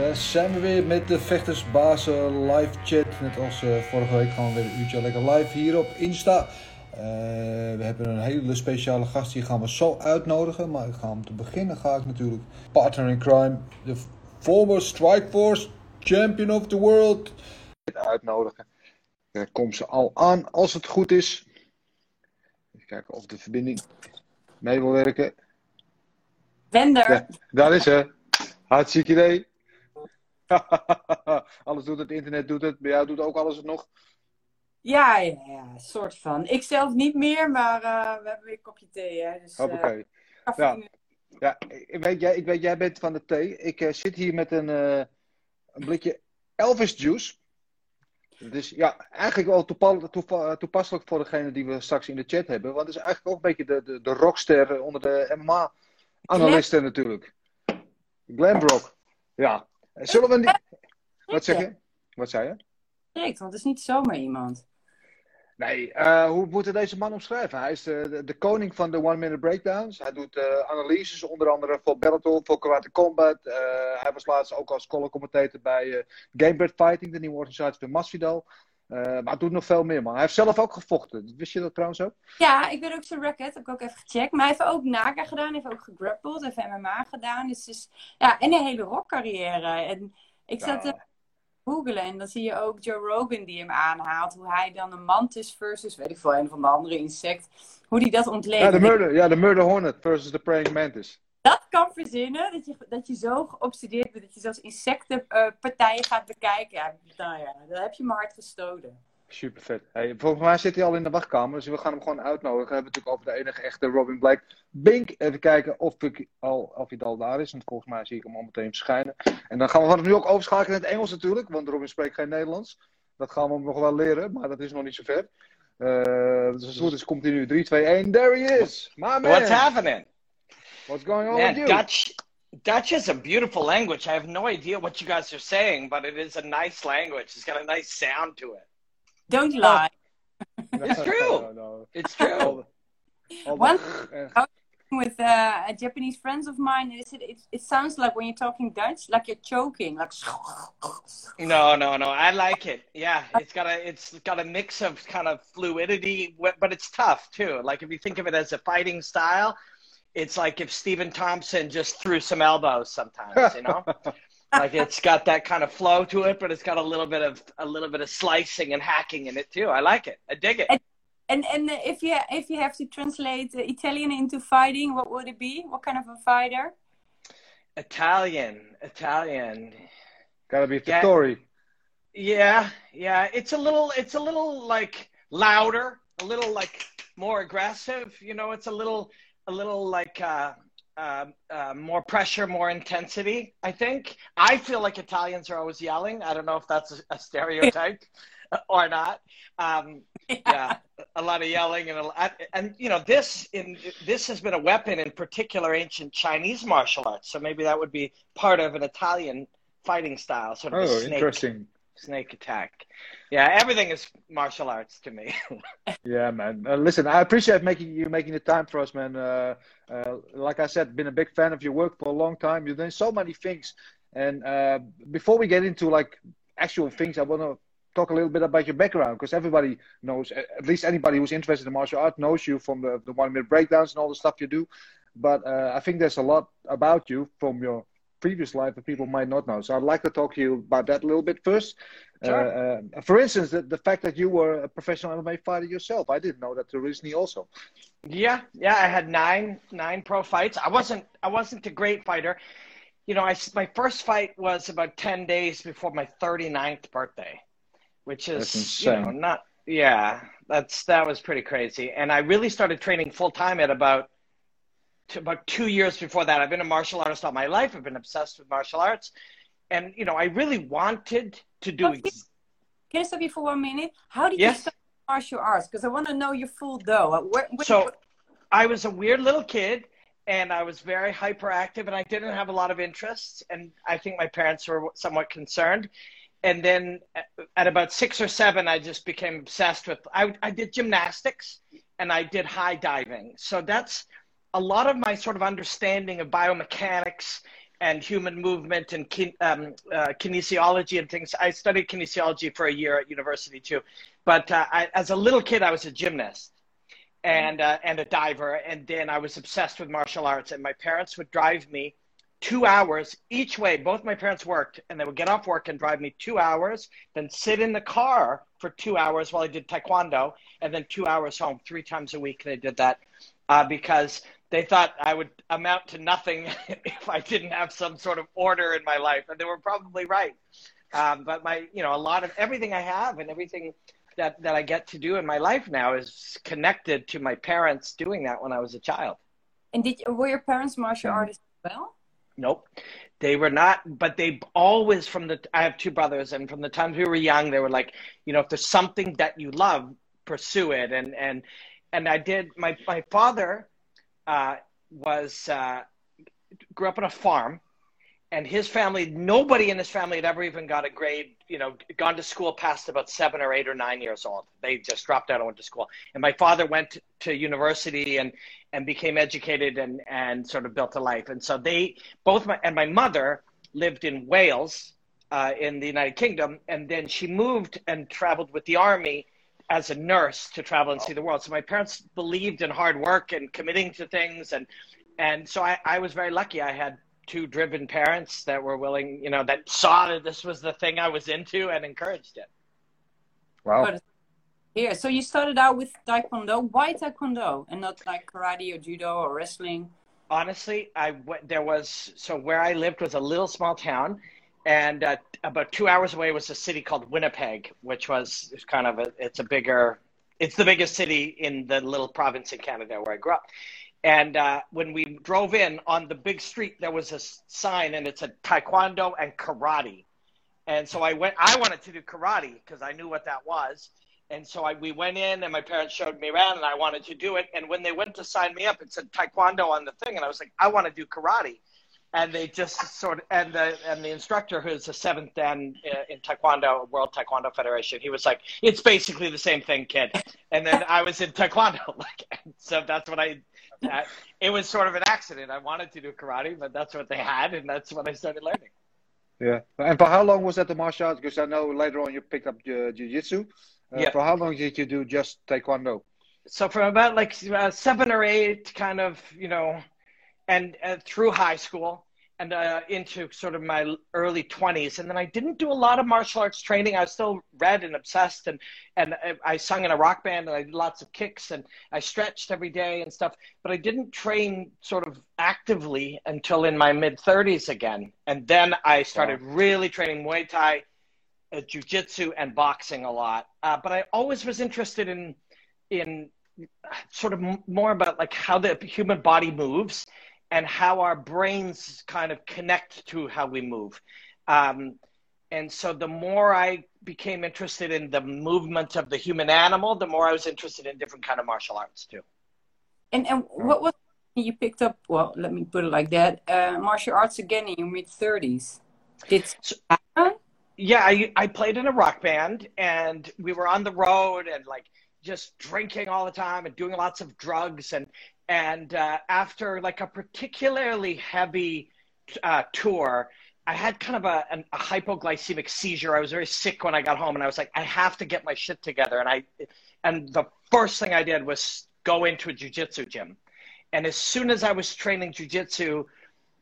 Daar zijn we weer met de Vechtersbazen live chat. Net als eh, vorige week gaan we weer een uurtje lekker live hier op Insta. Eh, we hebben een hele speciale gast, die gaan we zo uitnodigen. Maar ik ga om te beginnen ga ik natuurlijk partner in crime, de former Strikeforce champion of the world, uitnodigen. Daar komt ze al aan als het goed is. Even kijken of de verbinding mee wil werken. Wender. Ja, daar is ze. Hartstikke idee. alles doet het, internet doet het. Bij jou doet ook alles het nog. Ja, ja, ja, soort van. Ik zelf niet meer, maar eh, we hebben weer een kopje thee. Hè, dus, Hoppakee. eh, Ja. Ja, ik weet, jij, ik weet, jij bent van de thee. Ik eh, zit hier met een, een blikje Elvis juice. Dus ja, eigenlijk wel toepa- toepa- toepasselijk voor degene die we straks in de chat hebben. Want het is eigenlijk ook een beetje de, de, de rockster onder de MMA-analisten natuurlijk. Glamrock. Ja. Zullen we niet... Wat zeg je? Wat zei je? Direct, want het is niet zomaar iemand. Nee, eh, hoe moeten deze man omschrijven? Hij is de, de, de koning van de One Minute Breakdowns. Hij doet eh, analyses, onder andere voor Bellator, voor Karate Combat. Eh, hij was laatst ook als color-commentator bij eh Gamebird Fighting, de nieuwe organisatie van Masvidal. Eh, maar hij doet nog veel meer, man. Hij heeft zelf ook gevochten. Wist je dat trouwens ook? Ja, ik ben ook zijn record, heb ik ook even gecheckt. Maar hij heeft ook NAKA gedaan, heeft ook gegrappeld, heeft MMA gedaan. Dus, dus ja, en een hele rockcarrière. En ik zat te googlen en dan zie je ook Joe Rogan die hem aanhaalt. Hoe hij dan een mantis versus, weet ik veel, een van de andere insect. Hoe die dat ontleedt. Ja, de Murder, ja, de murder Hornet versus de Praying Mantis. Dat kan verzinnen, dat je, dat je zo geobsedeerd bent, dat je zelfs insectenpartijen gaat bekijken. Ja, nou ja, dan heb je mijn hart gestolen. Super vet. Hey, volgens mij zit hij al in de wachtkamer, dus we gaan hem gewoon uitnodigen. We hebben het natuurlijk over de enige echte Robin Black. Bink, even kijken of, ik al, of hij al daar is. Want volgens mij zie ik hem al meteen verschijnen. En dan gaan we vanaf nu ook overschakelen in het Engels natuurlijk, want Robin spreekt geen Nederlands. Dat gaan we hem nog wel leren, maar dat is nog niet zo ver. Eh, dus als het goed is, komt hij nu. 3, 2, 1. There he is! My man! What's happening? What's going on Man, with you? Dutch Dutch is a beautiful language. I have no idea what you guys are saying, but it is a nice language. It's got a nice sound to it. Don't lie. It's true. No, no. It's true. All One- the- I was talking with uh, a Japanese friends of mine, and they said it, it sounds like when you're talking Dutch, like you're choking, like. No, no, no. I like it. Yeah, it's got a it's got a mix of kind of fluidity, but it's tough too. Like if you think of it as a fighting style, it's like if Stephen Thompson just threw some elbows sometimes, you know. like it's got that kind of flow to it, but it's got a little bit of a little bit of slicing and hacking in it too. I like it. I dig it. And and uh, if you if you have to translate uh, Italian into fighting, what would it be? What kind of a fighter? Italian, Italian. Gotta be Yeah. Vettori. Yeah, yeah. It's a little, it's a little like louder, a little like more aggressive. You know, it's a little, a little like uh, uh, uh, more pressure, more intensity. I think. I feel like Italians are always yelling. I don't know if that's a, a stereotype or not. Um, yeah, a lot of yelling and a lot, and you know this in this has been a weapon in particular ancient Chinese martial arts. So maybe that would be part of an Italian fighting style, sort of a Oh, snake interesting. snake attack. Yeah, everything is martial arts to me. Yeah, man. Uh, listen, I appreciate making you making the time for us, man. Uh, uh, like I said, been a big fan of your work for a long time. You've done so many things, and uh, before we get into like actual things, I want to talk a little bit about your background because everybody knows, at least anybody who's interested in martial art knows you from the, the one minute breakdowns and all the stuff you do. But uh, I think there's a lot about you from your previous life that people might not know. So I'd like to talk to you about that a little bit first. Sure. Uh, uh, for instance, the, the fact that you were a professional MMA fighter yourself, I didn't know that originally also. Yeah, yeah, I had nine nine pro fights. I wasn't I wasn't a great fighter. You know, I my first fight was about 10 days before my 39th birthday, which is you know not yeah, that's that was pretty crazy. And I really started training full time at about about 2 years before that. I've been a martial artist all my life. I've been obsessed with martial arts. And you know, I really wanted to do ex- Can I stop you for one minute? How did Yes. you start martial arts? Because I want to know your full dough. Where, where, So I was a weird little kid and I was very hyperactive and I didn't have a lot of interests. And I think my parents were somewhat concerned. And then at- at about six or seven, I just became obsessed with, I, I did gymnastics and I did high diving. So that's a lot of my sort of understanding of biomechanics and human movement and kin, um, uh, kinesiology and things. I studied kinesiology for a year at university too. But uh, I, as a little kid, I was a gymnast and uh, and a diver, and then I was obsessed with martial arts. And my parents would drive me two hours each way. Both my parents worked, and they would get off work and drive me two hours, then sit in the car for two hours while I did taekwondo, and then two hours home three times a week. They did that uh, because they thought I would amount to nothing if I didn't have some sort of order in my life, and they were probably right. Um, but my, you know, a lot of everything I have and everything that that I get to do in my life now is connected to my parents doing that when I was a child. and did were your parents martial artists as well? Nope. They were not, but they always from the I have two brothers and from the times we were young, they were like, you know, if there's something that you love, pursue it. And and and I did my my father uh was uh grew up on a farm and his family nobody in his family had ever even got a grade you know gone to school past about seven or eight or nine years old. They just dropped out and went to school. And my father went to university and and became educated and and sort of built a life. And so they both my and my mother lived in wales uh, in the united kingdom and then she moved and traveled with the army as a nurse to travel and see the world so my parents believed in hard work and committing to things and and so I, I was very lucky i had two driven parents that were willing, you know, that saw that this was the thing I was into and encouraged it. Wow. But- Here, so you started out with taekwondo. Why taekwondo and not like karate or judo or wrestling? Honestly, I went, there was so where I lived was a little small town, and uh, about two hours away was a city called Winnipeg, which was kind of a it's a bigger, it's the biggest city in the little province in Canada where I grew up. And uh, when we drove in on the big street, there was a sign, and it said Taekwondo and Karate. And so I went. I wanted to do karate because I knew what that was. And so I, we went in, and my parents showed me around, and I wanted to do it. And when they went to sign me up, it said Taekwondo on the thing, and I was like, I want to do karate. And they just sort of, and the and the instructor, who's the seventh dan uh, in Taekwondo, World Taekwondo Federation, he was like, it's basically the same thing, kid. And then I was in Taekwondo, like, so that's what I. Uh, it was sort of an accident. I wanted to do karate, but that's what they had, and that's what I started learning. Yeah. And for how long was that the martial arts? Because I know later on you picked up uh, jiu-jitsu. Uh, Yeah. For how long did you do just taekwondo? so from about like uh, seven or eight kind of you know and uh, through high school and uh, into sort of my early 20s and then i didn't do a lot of martial arts training. I was still read and obsessed and and I- i sung in a rock band and i did lots of kicks and i stretched every day and stuff. But i didn't train sort of actively until in my mid 30s again. And then i started really training muay thai uh, jiu-jitsu and boxing a lot. Uh, but i always was interested in in sort of m- more about like how the human body moves and how our brains kind of connect to how we move um, and so the more i became interested in the movement of the human animal the more i was interested in different kind of martial arts too And and what was you picked up? Well, let me put it like that. Uh, martial arts again in your mid thirties. Did yeah I, I played in a rock band and we were on the road and like just drinking all the time and doing lots of drugs and and uh, after like a particularly heavy uh, tour i had kind of a, an, a hypoglycemic seizure. I was very sick when i got home and i was like i have to get my shit together. And i and the first thing i did was go into a jiu-jitsu gym. And as soon as i was training jiu-jitsu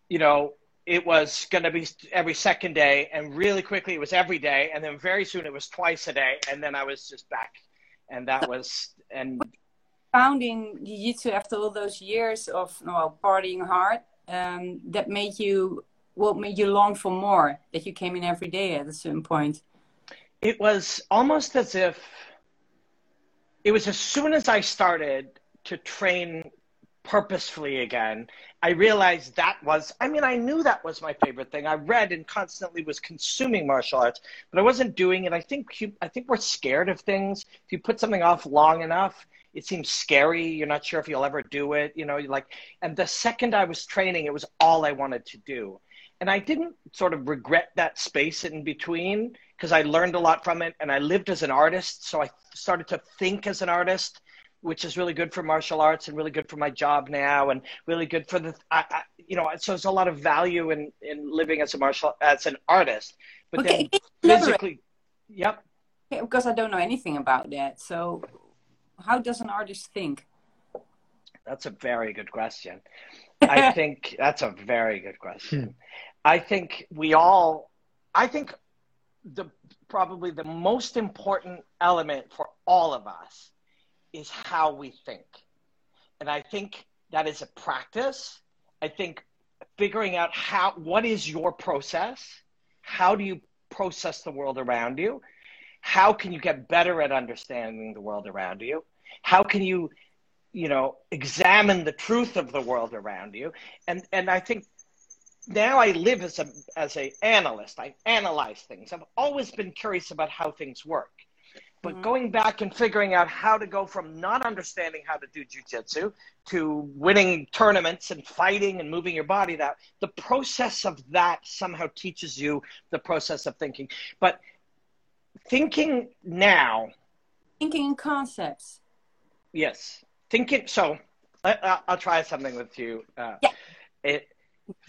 you know it was going to be every second day, and really quickly it was every day, and then very soon it was twice a day, and then I was just back, and that was and founding jiu-jitsu after all those years of well partying hard um, that made you what made you long for more that you came in every day at a certain point? It was almost as if it was as soon as I started to train purposefully again, I realized that was, I mean, I knew that was my favorite thing. I read and constantly was consuming martial arts, but I wasn't doing it. I think, I think we're scared of things. If you put something off long enough, it seems scary. You're not sure if you'll ever do it, you know, like, and the second I was training, it was all I wanted to do. And I didn't sort of regret that space in between because I learned a lot from it and I lived as an artist. So I started to think as an artist which is really good for martial arts and really good for my job now and really good for the I, I, you know so there's a lot of value in in living as a martial as an artist. But Okay, then physically yep. Okay, because i don't know anything about that. So how does an artist think? That's a very good question. I think that's a very good question. Hmm. I think we all i think the probably the most important element for all of us is how we think. And I think that is a practice. I think figuring out how what is your process? How do you process the world around you? How can you get better at understanding the world around you? How can you, you know, examine the truth of the world around you? And and I think now I live as a as a analyst. I analyze things. I've always been curious about how things work. But Mhm. going back and figuring out how to go from not understanding how to do jujitsu to winning tournaments and fighting and moving your body that the process of that somehow teaches you the process of thinking. But thinking now, thinking in concepts yes, thinking. So I, I- I'll try something with you. Uh, Yeah. it,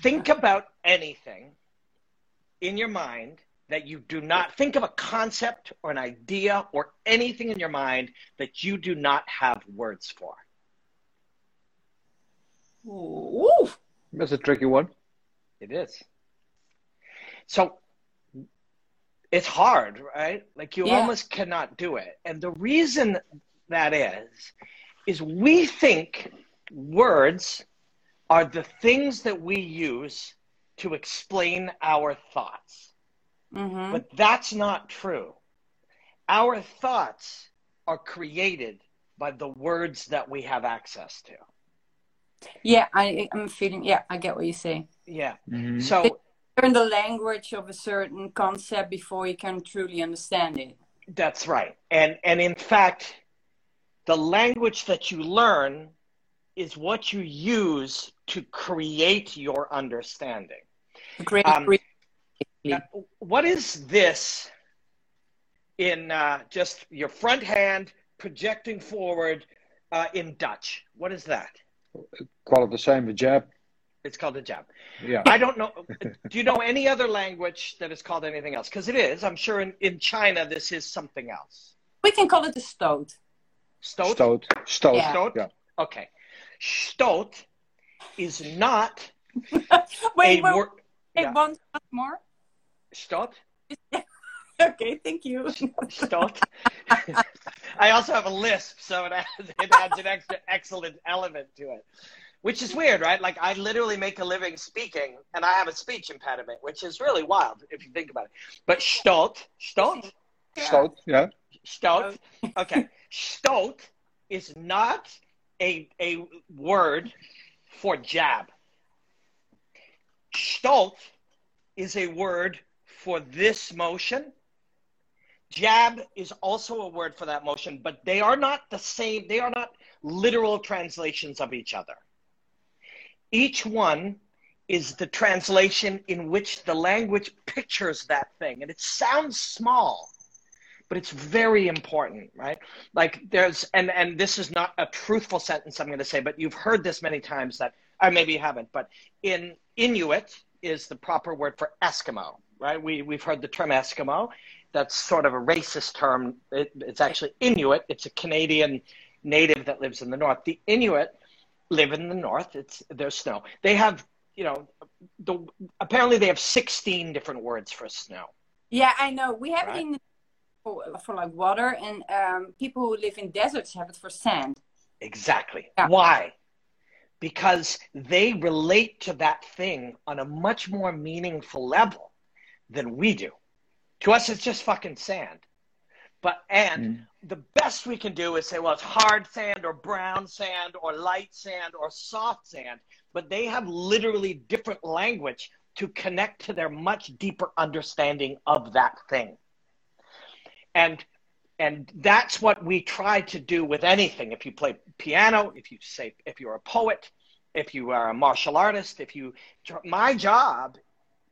think about anything in your mind that you do not think of a concept or an idea or anything in your mind that you do not have words for. Ooh. That's a tricky one. It is. So it's hard, right? Like you Yeah. almost cannot do it. And the reason that is, is we think words are the things that we use to explain our thoughts. Hmm But that's not true. Our thoughts are created by the words that we have access to. yeah I, i'm feeling yeah i get what you say Yeah. Mhm. So learn the language of a certain concept before you can truly understand it That's right. And and in fact, the language that you learn is what you use to create your understanding. Great. Um, great. What is this in uh, just your front hand projecting forward uh, in Dutch? What is that? Call it the same, the jab. It's called a jab. Yeah. I don't know. Do you know any other language that is called anything else? Because it is. I'm sure in, in China this is something else. we can call it a stoat. Stoat? Stoot. Stoot. Yeah. Stoat? Yeah. Okay. Stoat is not Wait, a wait, word. wait, yeah. one more. Stoat? Okay, thank you. Stoat. I also have a lisp, so it adds, it adds an extra excellent element to it. Which is weird, right? Like I literally make a living speaking, and I have a speech impediment, which is really wild if you think about it. But stoat, stoat, Stoot. Yeah. Stoat. Okay. Stoat is not a, a word for jab. Stoat is a word for this motion. Jab is also a word for that motion, but they are not the same. They are not literal translations of each other. Each one is the translation in which the language pictures that thing. And it sounds small, but it's very important, right? Like there's, and, and this is not a truthful sentence I'm going to say, but you've heard this many times that, or maybe you haven't, but in Inuit is the proper word for Eskimo, right? We, we've heard the term Eskimo. That's sort of a racist term. It, it's actually Inuit. It's a Canadian native that lives in the north. The Inuit live in the north. It's there's snow. They have you know, the apparently they have 16 different words for snow. Yeah, I know. We have Right. it in for, for like water, and um, people who live in deserts have it for sand. Exactly. Yeah. Why? Because they relate to that thing on a much more meaningful level than we do. To us, it's just fucking sand. But, and mm. the best we can do is say, well, it's hard sand or brown sand or light sand or soft sand. But they have literally different language to connect to their much deeper understanding of that thing. And and that's what we try to do with anything if you play piano if you say if you're a poet if you are a martial artist if you my job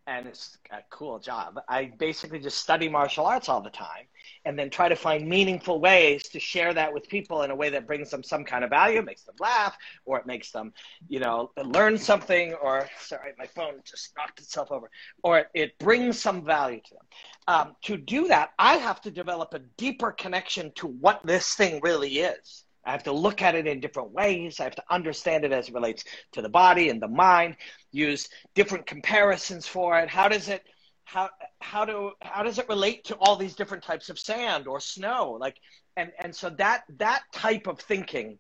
and it's a cool job i basically just study martial arts all the time and then try to find meaningful ways to share that with people in a way that brings them some kind of value makes them laugh or it makes them you know learn something or sorry my phone just knocked itself over or it, brings some value to them um, to do that, I have to develop a deeper connection to what this thing really is. I have to look at it in different ways. I have to understand it as it relates to the body and the mind, use different comparisons for it. How does it how how do how does it relate to all these different types of sand or snow? Like and and so that that type of thinking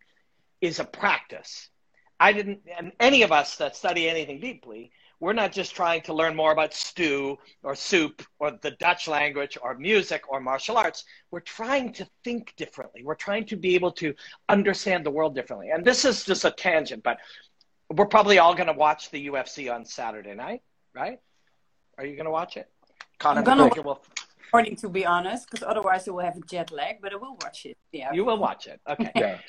is a practice. I didn't and any of us that study anything deeply we're not just trying to learn more about stew or soup or the Dutch language or music or martial arts. We're trying to think differently. We're trying to be able to understand the world differently. And this is just a tangent, but we're probably all going to watch the UFC on Saturday night, right? Are you going to watch it? Connor I'm gonna McGregor will, Morning, to be honest, because otherwise I will have a jet lag. But I will watch it. Yeah. you will watch it. Okay. Yeah.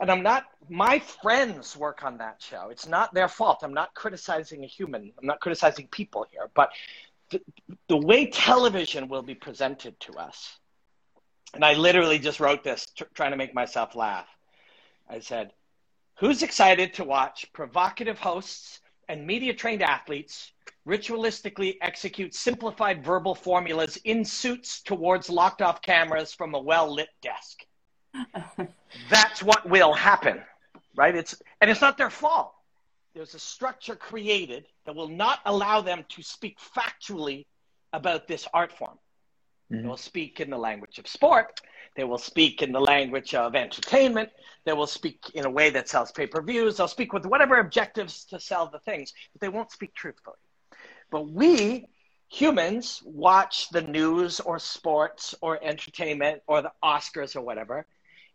And I'm not, my friends work on that show. It's not their fault. I'm not criticizing a human. I'm not criticizing people here. But the, the way television will be presented to us, and I literally just wrote this tr- trying to make myself laugh. I said, Who's excited to watch provocative hosts and media trained athletes ritualistically execute simplified verbal formulas in suits towards locked off cameras from a well lit desk? that's what will happen, right? It's and it's not their fault. There's a structure created that will not allow them to speak factually about this art form. They mm-hmm. will speak in the language of sport. They will speak in the language of entertainment. They will speak in a way that sells pay per views. They'll speak with whatever objectives to sell the things, but they won't speak truthfully. But we humans watch the news or sports or entertainment or the Oscars or whatever,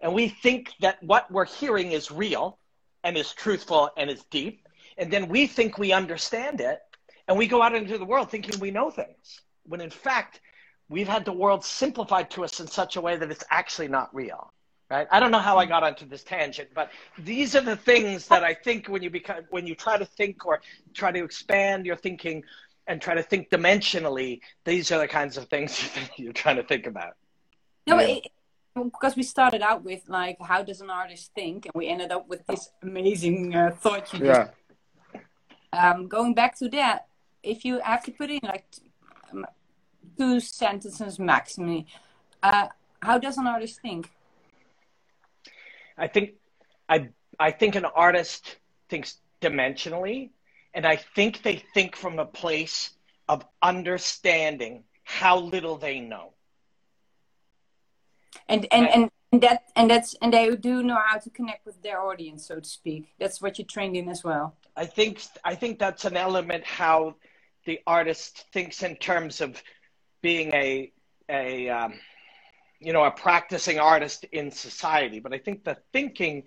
and we think that what we're hearing is real and is truthful and is deep. And then we think we understand it, and we go out into the world thinking we know things, when in fact, we've had the world simplified to us in such a way that it's actually not real. Right? I don't know how I got onto this tangent, but these are the things that I think when you become when you try to think or try to expand your thinking and try to think dimensionally, these are the kinds of things you're trying to think about. No, but it, because we started out with like, how does an artist think, and we ended up with this amazing uh, thought you just. Yeah. Um, going back to that, if you have to put in like um, two sentences maximally, uh, how does an artist think? I think I I think an artist thinks dimensionally, and I think they think from a place of understanding how little they know. And and, and and that and that's and they do know how to connect with their audience, so to speak. That's what you trained in as well. I think I think that's an element how the artist thinks in terms of being a a um, you know a practicing artist in society. But I think the thinking,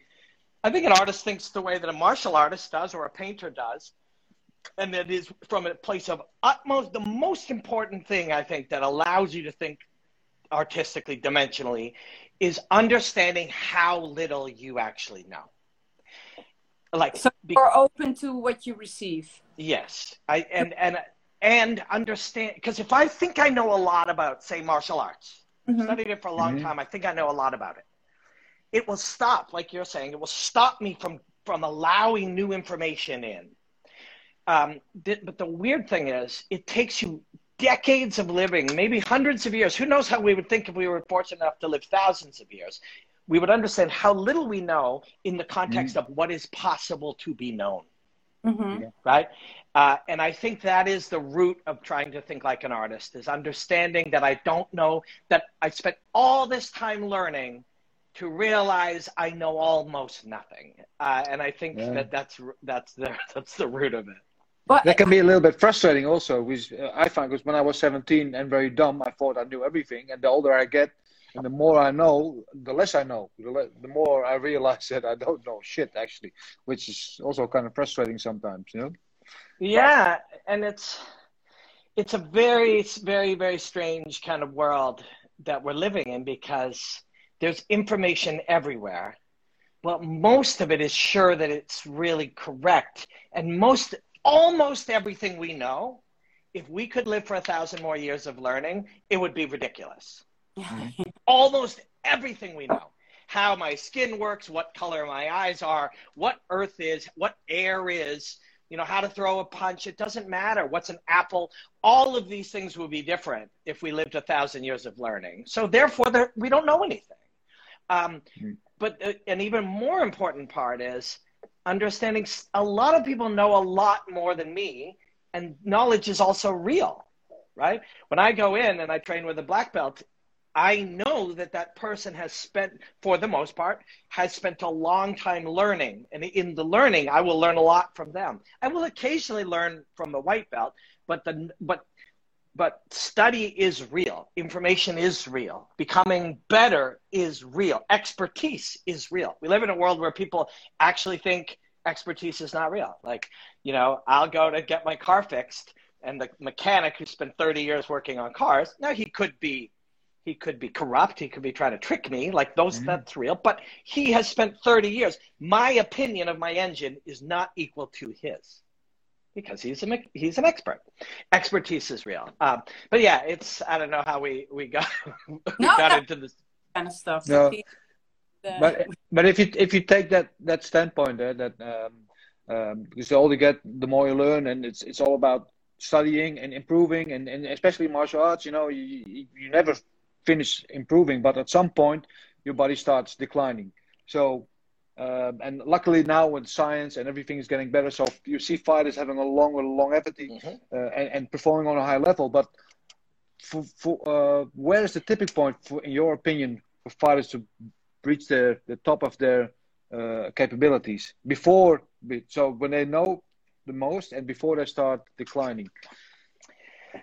I think an artist thinks the way that a martial artist does or a painter does, and that is from a place of utmost. The most important thing I think that allows you to think artistically, dimensionally, is understanding how little you actually know. Like So be- you're open to what you receive. Yes, I and and and understand because if I think I know a lot about, say, martial arts, studied it for a long time, I think I know a lot about it. It will stop, like you're saying, it will stop me from from allowing new information in. Um, th- but the weird thing is, it takes you decades of living, maybe hundreds of years. Who knows how we would think if we were fortunate enough to live thousands of years? We would understand how little we know in the context of what is possible to be known hmm right? Uh, and I think that is the root of trying to think like an artist is understanding that I don't know that I spent all this time learning to realize I know almost nothing. Uh, and I think Yeah. that that's that's the that's the root of it. But That can be a little bit frustrating also. Which uh, I find because when I was 17 and very dumb, I thought I knew everything. And the older I get, and the more I know, the less I know. The, le- the more I realize that I don't know shit actually, which is also kind of frustrating sometimes. You know. Yeah, and it's it's a very very very strange kind of world that we're living in because there's information everywhere. But most of it is sure that it's really correct. And most almost everything we know, if we could live for a thousand more years of learning, it would be ridiculous. almost everything we know. How my skin works what color my eyes are what earth is what air is you know how to throw a punch. It doesn't matter what's an apple. All of these things would be different if we lived a thousand years of learning. So therefore we don't know anything. Um, but uh, an even more important part is understanding a lot of people know a lot more than me and knowledge is also real right when i go in and i train with a black belt I know that that person has spent, for the most part, has spent a long time learning. And in the learning, I will learn a lot from them. I will occasionally learn from the white belt, but the but but study is real. Information is real. Becoming better is real. Expertise is real. We live in a world where people actually think expertise is not real. Like, you know, I'll go to get my car fixed, and the mechanic who spent 30 years working on cars, now he could be he could be corrupt he could be trying to trick me like those mm-hmm. that's real but he has spent 30 years my opinion of my engine is not equal to his because he's a he's an expert expertise is real um, but yeah it's i don't know how we we got we No, got no. into this kind of stuff. No. the- but but if you if you take that that standpoint there that um, um, because the older you get the more you learn and it's it's all about studying and improving and, and especially martial arts you know you, you you never finish improving but at some point your body starts declining so um, and luckily now with science and everything is getting better so you see fighters having a longer longevity Mhm. uh, and, and performing on a high level but for, for uh, where is the tipping point for in your opinion for fighters to reach the, the top of their uh, capabilities before so when they know the most and before they start declining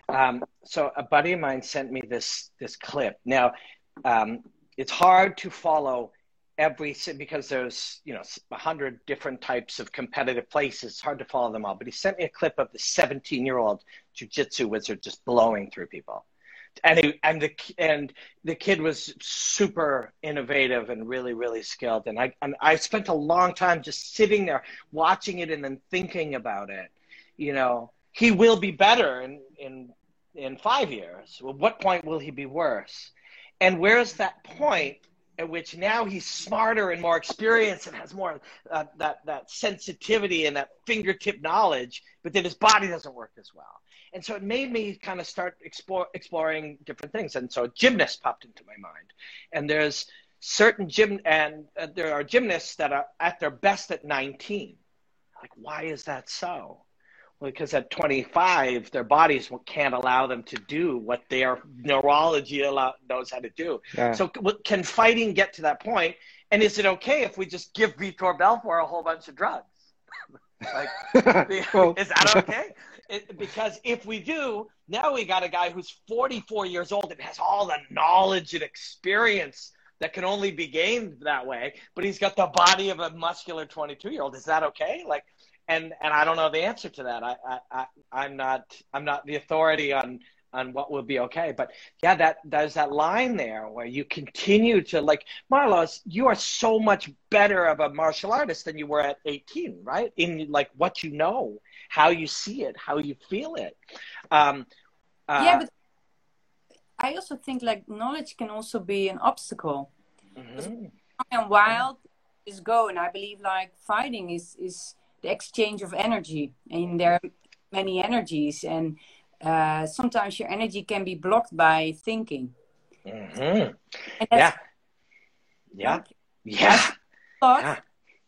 Um, so a buddy of mine sent me this this clip. Now, um, it's hard to follow every because there's you know a hundred different types of competitive places. It's hard to follow them all. But he sent me a clip of the 17 year old jujitsu wizard just blowing through people. And he, and the and the kid was super innovative and really really skilled. And I and I spent a long time just sitting there watching it and then thinking about it. You know, he will be better in in in five years. What point will he be worse? And where's that point at which now he's smarter and more experienced and has more uh, that that sensitivity and that fingertip knowledge, but then his body doesn't work as well. And so it made me kind of start explore, exploring different things. And so gymnasts popped into my mind. And there's certain gym and uh, there are gymnasts that are at their best at 19. Like, why is that so? Because at 25, their bodies can't allow them to do what their neurology allow, knows how to do. Yeah. So, can fighting get to that point? And is it okay if we just give Vitor Belfort a whole bunch of drugs? like, Well- is that okay? It, because if we do, now we got a guy who's 44 years old and has all the knowledge and experience that can only be gained that way, but he's got the body of a muscular 22 year old. Is that okay? Like, and and I don't know the answer to that. I, I, I I'm not I'm not the authority on on what will be okay. But yeah, that there's that line there where you continue to like Marloes, you are so much better of a martial artist than you were at 18, right? In like what you know, how you see it, how you feel it. Um, uh, yeah, but I also think like knowledge can also be an obstacle. mhm. and wild is go and i believe like fighting is is the exchange of energy and there are many energies and uh, sometimes your energy can be blocked by thinking Mhm. and Yeah. that's Yeah. Yeah. thought Yeah.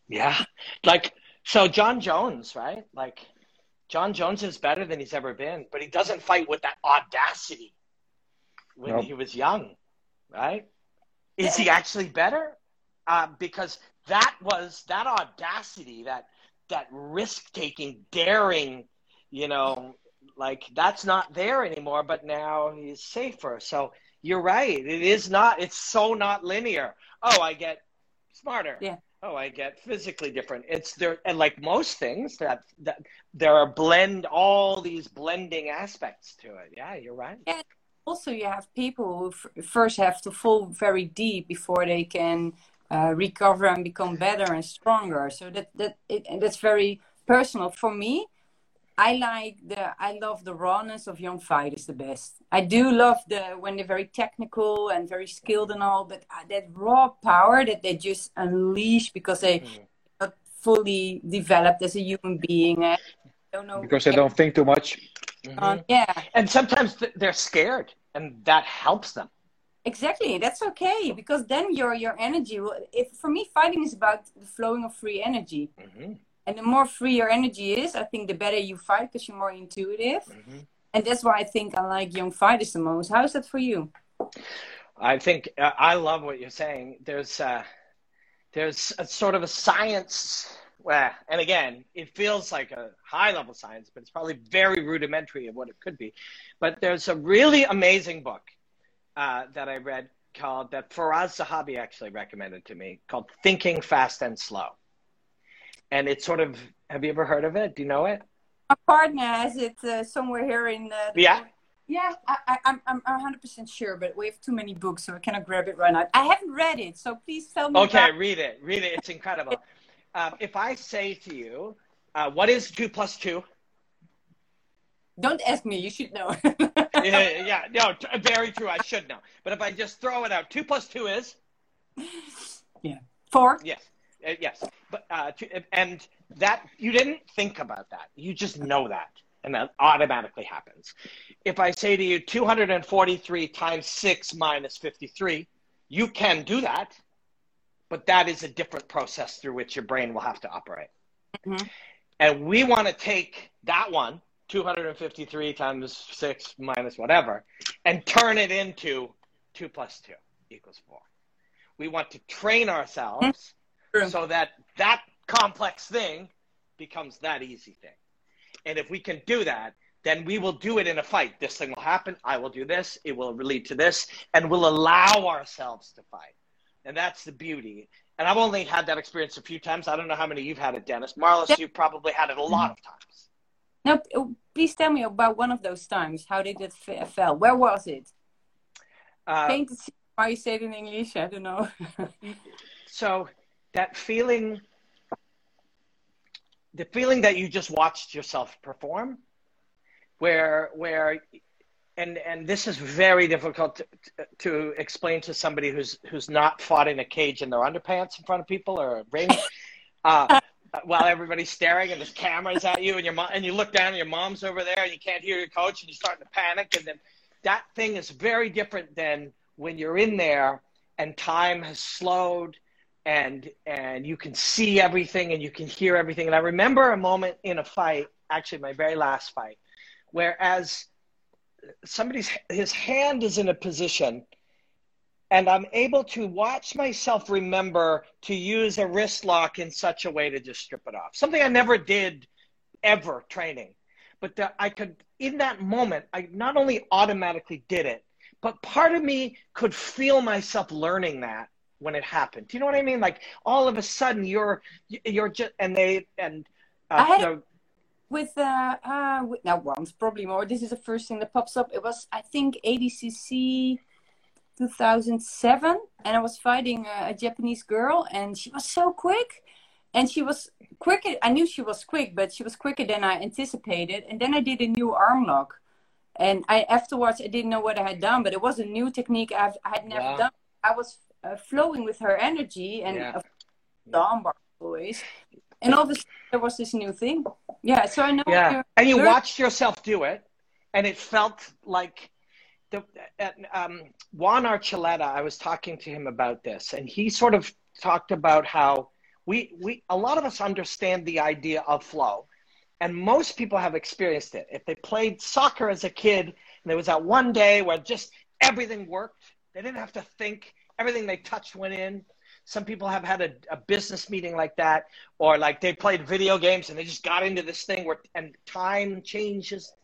Yeah. Like so Jon Jones, right? Like Jon Jones is better than he's ever been, but he doesn't fight with that audacity when Nope. he was young, right? Is he actually better? Uh, because that was that audacity, that that risk taking, daring, you know, like that's not there anymore. But now he's safer. So you're right. It is not. It's so not linear. Oh, I get smarter. Yeah. Oh, I get physically different. It's there, and like most things, that that there are blend all these blending aspects to it. Yeah, you're right. Yeah. also you have people who f- first have to fall very deep before they can uh, recover and become better and stronger so that that it, and that's very personal for me i like the i love the rawness of young fighters the best i do love the when they're very technical and very skilled and all but uh, that raw power that they just unleash because they Mhm. not fully developed as a human being uh, don't know Because they don't think too much. Uh, yeah And sometimes th- they're scared, and that helps them. Exactly, that's okay because then your your energy will. If for me, fighting is about the flowing of free energy, hmm and the more free your energy is, I think the better you fight because you're more intuitive, hmm and that's why I think I like young fighters the most. How is that for you? I think uh, I love what you're saying. There's uh, there's a sort of a science. Well, and again, it feels like a high level science, but it's probably very rudimentary of what it could be. But there's a really amazing book uh, that I read called that Firas Zahabi actually recommended to me called Thinking Fast and Slow. And it's sort of have you ever heard of it? Do you know it? My partner has it uh, somewhere here in. Uh, the- Yeah. Yeah, I, I, I'm I'm 100 percent sure, but we have too many books, so I cannot grab it right now. I haven't read it, so please tell me. Okay, about- read it. Read it. It's incredible. Um, if I say to you, uh, what is two plus two? Don't ask me. You should know. yeah, yeah, no, t- very true. I should know. But if I just throw it out, two plus two is yeah, Four. yes, uh, yes. But uh, two, and that you didn't think about that. You just know that, and that automatically happens. If I say to you, two hundred and forty-three times six minus fifty-three, you can do that, but that is a different process through which your brain will have to operate. Mhm. And we want to take that one, 253 times 6 minus whatever, and turn it into 2 plus 2 equals 4. We want to train ourselves True. so that that complex thing becomes that easy thing. And if we can do that, then we will do it in a fight. This thing will happen. I will do this. It will lead to this. And we'll allow ourselves to fight. And that's the beauty. And I've only had that experience a few times. I don't know how many you've had it, Dennis. Marloes, you've probably had it a lot of times. No, p- oh, please tell me about one of those times. How did it f- fell? Where was it? Uh, Paint. Why you say it in English? I don't know. so that feeling, the feeling that you just watched yourself perform, where where, and and this is very difficult to, to explain to somebody who's who's not fought in a cage in their underpants in front of people or a ring. Uh, Uh, while everybody's staring and there's cameras at you and your mom and you look down and your mom's over there and you can't hear your coach and you're starting to panic and then that thing is very different than when you're in there and time has slowed and and you can see everything and you can hear everything. And i remember a moment in a fight actually my very last fight whereas somebody's his hand is in a position and I'm able to watch myself remember to use a wrist lock in such a way to just strip it off. Something I never did ever training, but that I could in that moment I not only automatically did it, but part of me could feel myself learning that when it happened. Do you know what I mean? Like all of a sudden you're you're just and they and uh, I had- the- with uh, uh with, now once probably more. This is the first thing that pops up. It was I think ADCC 2007, and I was fighting a, a Japanese girl, and she was so quick, and she was quicker. I knew she was quick, but she was quicker than I anticipated. And then I did a new arm lock, and I afterwards I didn't know what I had done, but it was a new technique I've, I had never Wow. done. I was uh, flowing with her energy and Yeah. the armbar always. And all of a sudden there was this new thing. Yeah, so I know yeah and you watched yourself do it and it felt like the uh, um, juan archuleta i was talking to him about this and he sort of talked about how we we a lot of us understand the idea of flow And most people have experienced it. If they played soccer as a kid and there was that one day where just everything worked, they didn't have to think, everything they touched went in. Some people have had a, a business meeting like that, or like they played video games and they just got into this thing where and time changes.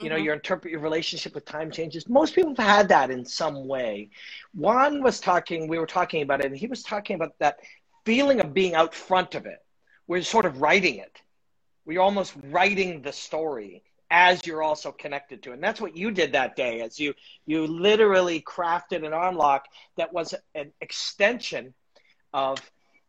You know, Mhm. your interpret your relationship with time changes. Most people have had that in some way. Juan was talking, we were talking about it, and he was talking about that feeling of being out front of it. We're sort of writing it. We're almost writing the story as you're also connected to it. And that's what you did that day, as you you literally crafted an arm lock that was an extension of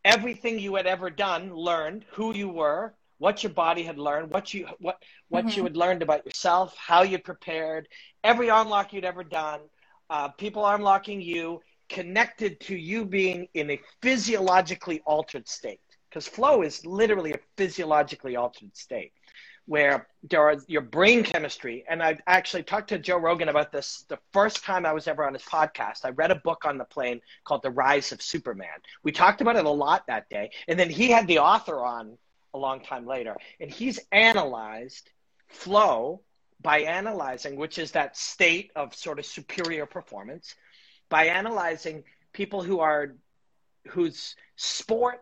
everything you had ever done, learned, who you were, what your body had learned, what you what what Mhm. you had learned about yourself, how you prepared, every arm lock you'd ever done, uh, people arm locking you, connected to you being in a physiologically altered state. Because flow is literally a physiologically altered state where there are your brain chemistry. And I actually talked to Joe Rogan about this the first time I was ever on his podcast. I read a book on the plane called The Rise of Superman. We talked about it a lot that day. And then he had the author on a long time later. And he's analyzed flow by analyzing, which is that state of sort of superior performance, by analyzing people who are whose sport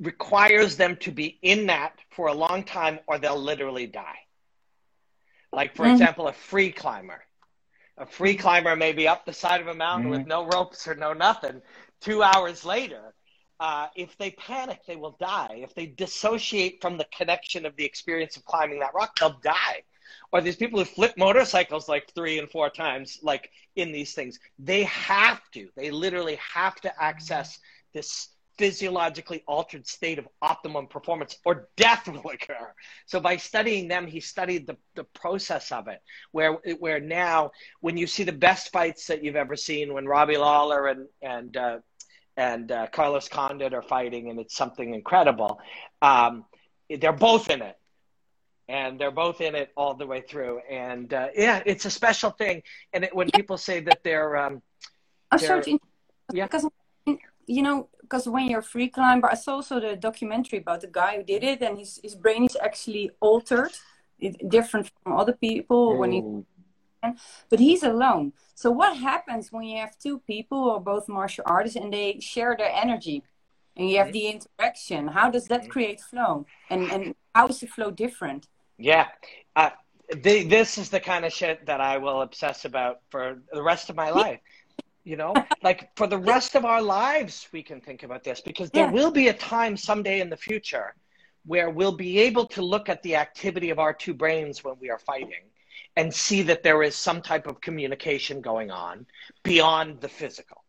requires them to be in that for a long time or they'll literally die. Like, for Mhm. example, a free climber. A free climber may be up the side of a mountain Mhm. with no ropes or no nothing. Two hours later, uh, if they panic, they will die. If they dissociate from the connection of the experience of climbing that rock, they'll die. Or these people who flip motorcycles like three and four times, like in these things, they have to, they literally have to access this physiologically altered state of optimum performance or death will occur. So by studying them, he studied the, the process of it, where where now when you see the best fights that you've ever seen, when Robbie Lawler and and uh, and uh, Carlos Condit are fighting, and it's something incredible. Um, they're both in it, and they're both in it all the way through. And uh, yeah, it's a special thing. And it, when people say that they're um, I'm There- sorry to interrupt, Yeah. because you know, because when you're a free climber, I saw also the documentary about the guy who did it, and his his brain is actually altered, different from other people when he but he's alone. So what happens when you have two people or both martial artists and they share their energy and you have the interaction? How does that create flow? And and how is the flow different? Yeah. Uh, the, this is the kind of shit that I will obsess about for the rest of my life. You know, like for the rest of our lives, we can think about this because there Yeah. will be a time someday in the future where we'll be able to look at the activity of our two brains when we are fighting and see that there is some type of communication going on beyond the physical.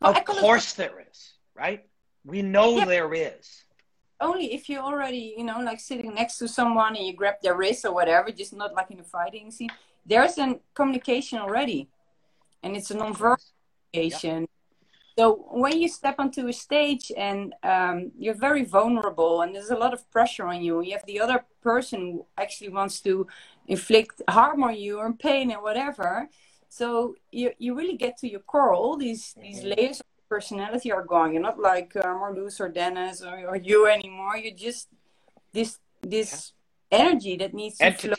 Well, of I call it- course, there is, right? We know Yeah. there is. Only if you're already, you know, like sitting next to someone and you grab their wrist or whatever, just not like in a fighting scene. There's a communication already, and it's a non-verbal communication. So when you step onto a stage and um, you're very vulnerable, and there's a lot of pressure on you, you have the other person who actually wants to inflict harm on you or pain or whatever. So you you really get to your core. All these these layers of personality are gone. You're not like uh, Marloes or Dennis or, or you anymore. You're just this this energy that needs to flow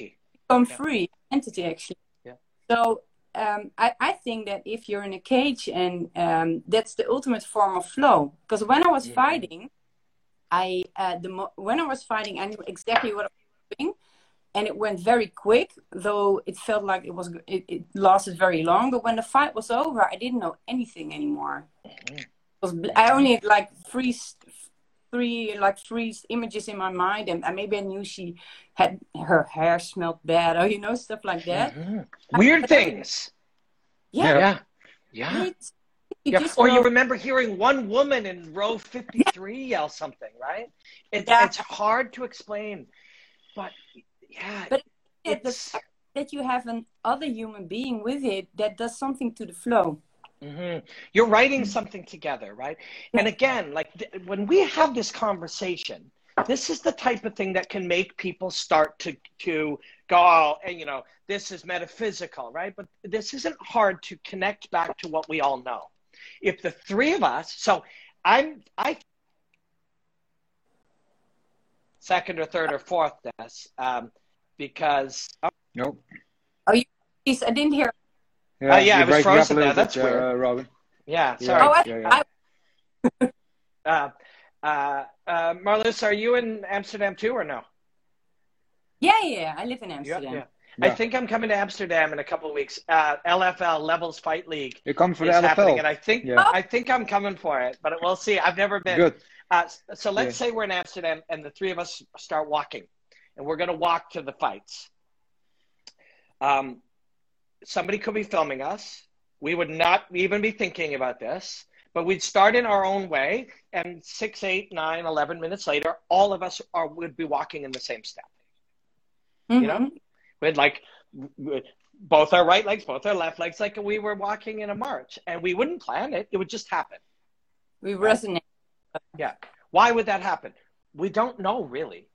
become Yeah. free entity actually. Yeah. So um, I, I think that if you're in a cage and um, that's the ultimate form of flow. Because when I was Mhm. fighting, I uh, the mo- when I was fighting, I knew exactly what I was doing, and it went very quick. Though it felt like it was it, it lasted very long. But when the fight was over, I didn't know anything anymore. Mhm. It was I only had like freeze three like freeze images in my mind, and, and maybe I knew she had her hair smelled bad, or you know stuff like that. Mhm. Weird things. Yeah, Yeah. Yeah. It's- you Yeah, just or you remember hearing one woman in row 53 yell something, right? It, Yeah. It's hard to explain, but yeah, But yeah, the fact that you have an other human being with it that does something to the flow. Mhm. you're writing something together, right? And again, like th- when we have this conversation, this is the type of thing that can make people start to to go, oh, and you know, this is metaphysical, right? But this isn't hard to connect back to what we all know. If the three of us, so I'm I second or third or fourth desk um, because oh, Nope. Please, I didn't hear. Uh, yeah, I was breaking up frozen a little there. That's bit, weird. Uh, Robin. yeah, Yeah. sorry. Oh, I, Yeah, yeah. I Uh, uh, uh, Marloes, are you in Amsterdam too, or no? yeah, yeah. I live in Yeah, Amsterdam. yeah. I think I'm coming to Amsterdam in a couple of weeks. Uh, LFL Levels Fight League You come for is the happening, LFL. and I think Yeah. I think I'm coming for it, but we'll see. I've never been. Good. Uh, so let's Yeah. say we're in Amsterdam, and the three of us start walking, and we're going to walk to the fights. Um, somebody could be filming us. We would not even be thinking about this, but we'd start in our own way, and six, eight, nine, eleven minutes later, all of us are would be walking in the same step. Mhm. You know, we'd like both our right legs, both our left legs, like we were walking in a march, and we wouldn't plan it; it would just happen. we resonate. Yeah. Why would that happen? We don't know really,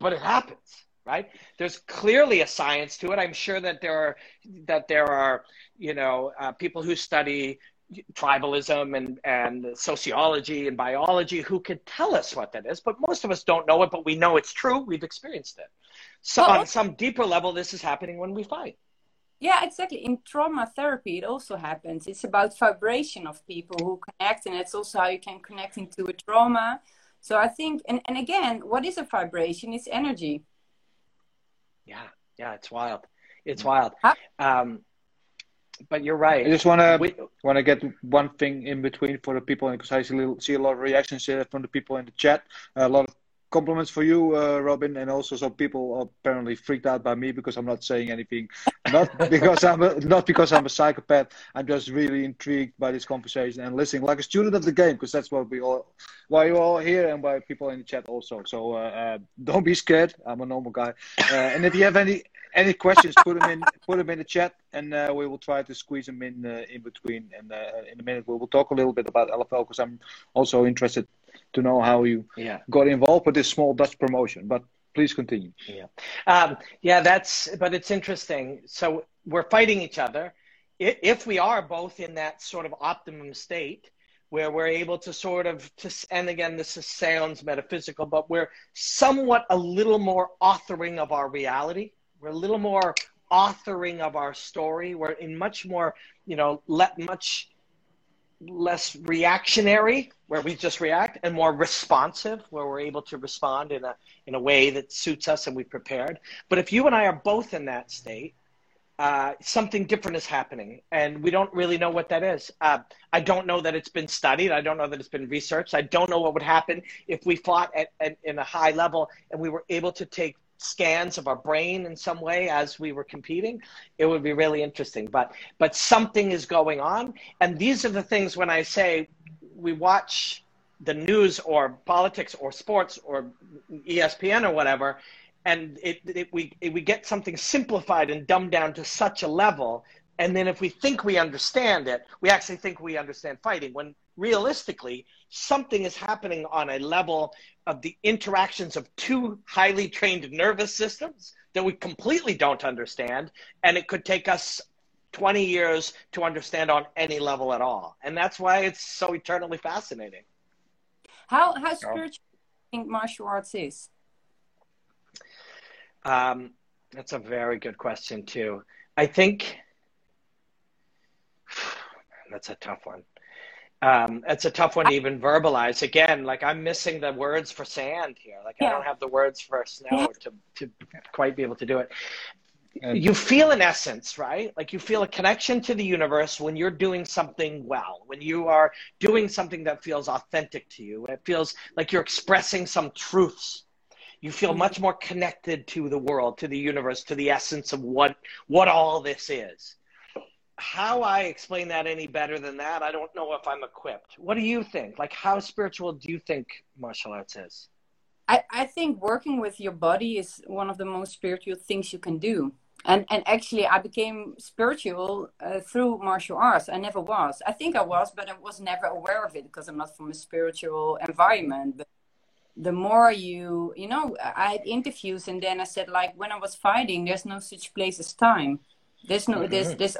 but it happens, right? There's clearly a science to it. I'm sure that there are that there are you know uh, people who study tribalism and and sociology and biology who could tell us what that is, but most of us don't know it. But we know it's true. We've experienced it. So Well, on some deeper level, this is happening when we fight. Yeah, exactly. In trauma therapy, it also happens. It's about vibration of people who connect, and it's also how you can connect into a trauma. So I think, and, and again, what is a vibration? It's energy. Yeah, yeah, it's wild. It's wild. Um, but you're right. I just want to want to get one thing in between for the people because I see, a little- see a lot of reactions from the people in the chat. a lot of compliments for you, uh, Robin, and also some people apparently freaked out by me because I'm not saying anything. Not because I'm a, not because I'm a psychopath. I'm just really intrigued by this conversation and listening like a student of the game because that's what we all why you all here and why people in the chat also. So uh, uh, don't be scared. I'm a normal guy. Uh, and if you have any any questions, put them in put them in the chat, and uh, we will try to squeeze them in uh, in between. And uh, in a minute, we will talk a little bit about LFL because I'm also interested to know how you yeah. got involved with this small Dutch promotion. But please continue. Um, yeah, that's, but it's interesting. So we're fighting each other. If we are both in that sort of optimum state where we're able to sort of, to, and again, this is, sounds metaphysical, but we're somewhat a little more authoring of our reality. We're a little more authoring of our story. We're in much more, you know, let much less reactionary where we just react and more responsive where we're able to respond in a in a way that suits us and we prepared. But if you and i are both in that state uh, something different is happening and we don't really know what that is. Uh, i don't know that it's been studied. I don't know that it's been researched. I don't know what would happen if we fought at, at in a high level and we were able to take scans of our brain in some way as we were competing it would be really interesting. But but something is going on. And these are the things when i say we watch the news or politics or sports or espn or whatever and it, it we it, we get something simplified and dumbed down to such a level. And then if we think we understand it we actually think we understand fighting when realistically something is happening on a level of the interactions of two highly trained nervous systems that we completely don't understand and it could take us 20 years to understand on any level at all. And that's why it's so eternally fascinating. How how spiritual do you think martial arts is? um, that's a very good question too. I think that's a tough one um, it's a tough one to even verbalize. Again, like I'm missing the words for sand here. Like I don't have the words for snow to, to quite be able to do it. And- You feel an essence, right? Like you feel a connection to the universe when you're doing something well, when you are doing something that feels authentic to you. It feels like you're expressing some truths. You feel much more connected to the world, to the universe, to the essence of what what all this is how I explain that any better than that, I don't know if I'm equipped. What do you think? Like, how spiritual do you think martial arts is? I, I think working with your body is one of the most spiritual things you can do. And and actually, I became spiritual uh, through martial arts. I never was. I think I was, but I was never aware of it because I'm not from a spiritual environment. But the more you, you know, I had interviews, and then I said, like, when I was fighting, there's no such place as time. There's no, there's, there's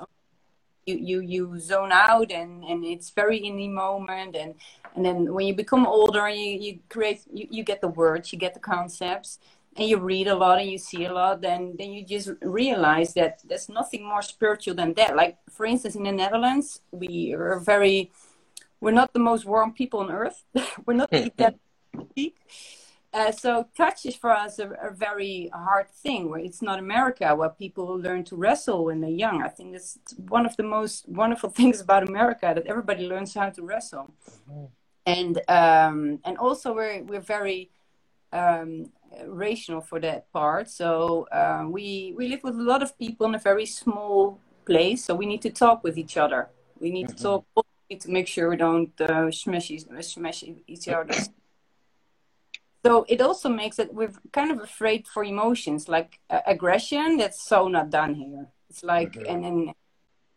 you you you zone out and and it's very in the moment and and then when you become older you you create you, you get the words you get the concepts and you read a lot and you see a lot then then you just realize that there's nothing more spiritual than that. Like for instance in the netherlands we are very we're not the most warm people on earth. We're not hmm, hmm. that uh, so touch is for us a, a, very hard thing. Where it's not America where people learn to wrestle when they're young. I think that's one of the most wonderful things about America that everybody learns how to wrestle. Mm-hmm. And um, and also we're we're very um, rational for that part. So uh, we we live with a lot of people in a very small place. So we need to talk with each other. We need mm-hmm. to talk. We need to make sure we don't uh, smash, smash each other so it also makes it we're kind of afraid for emotions like uh, aggression that's so not done here. It's like okay. and then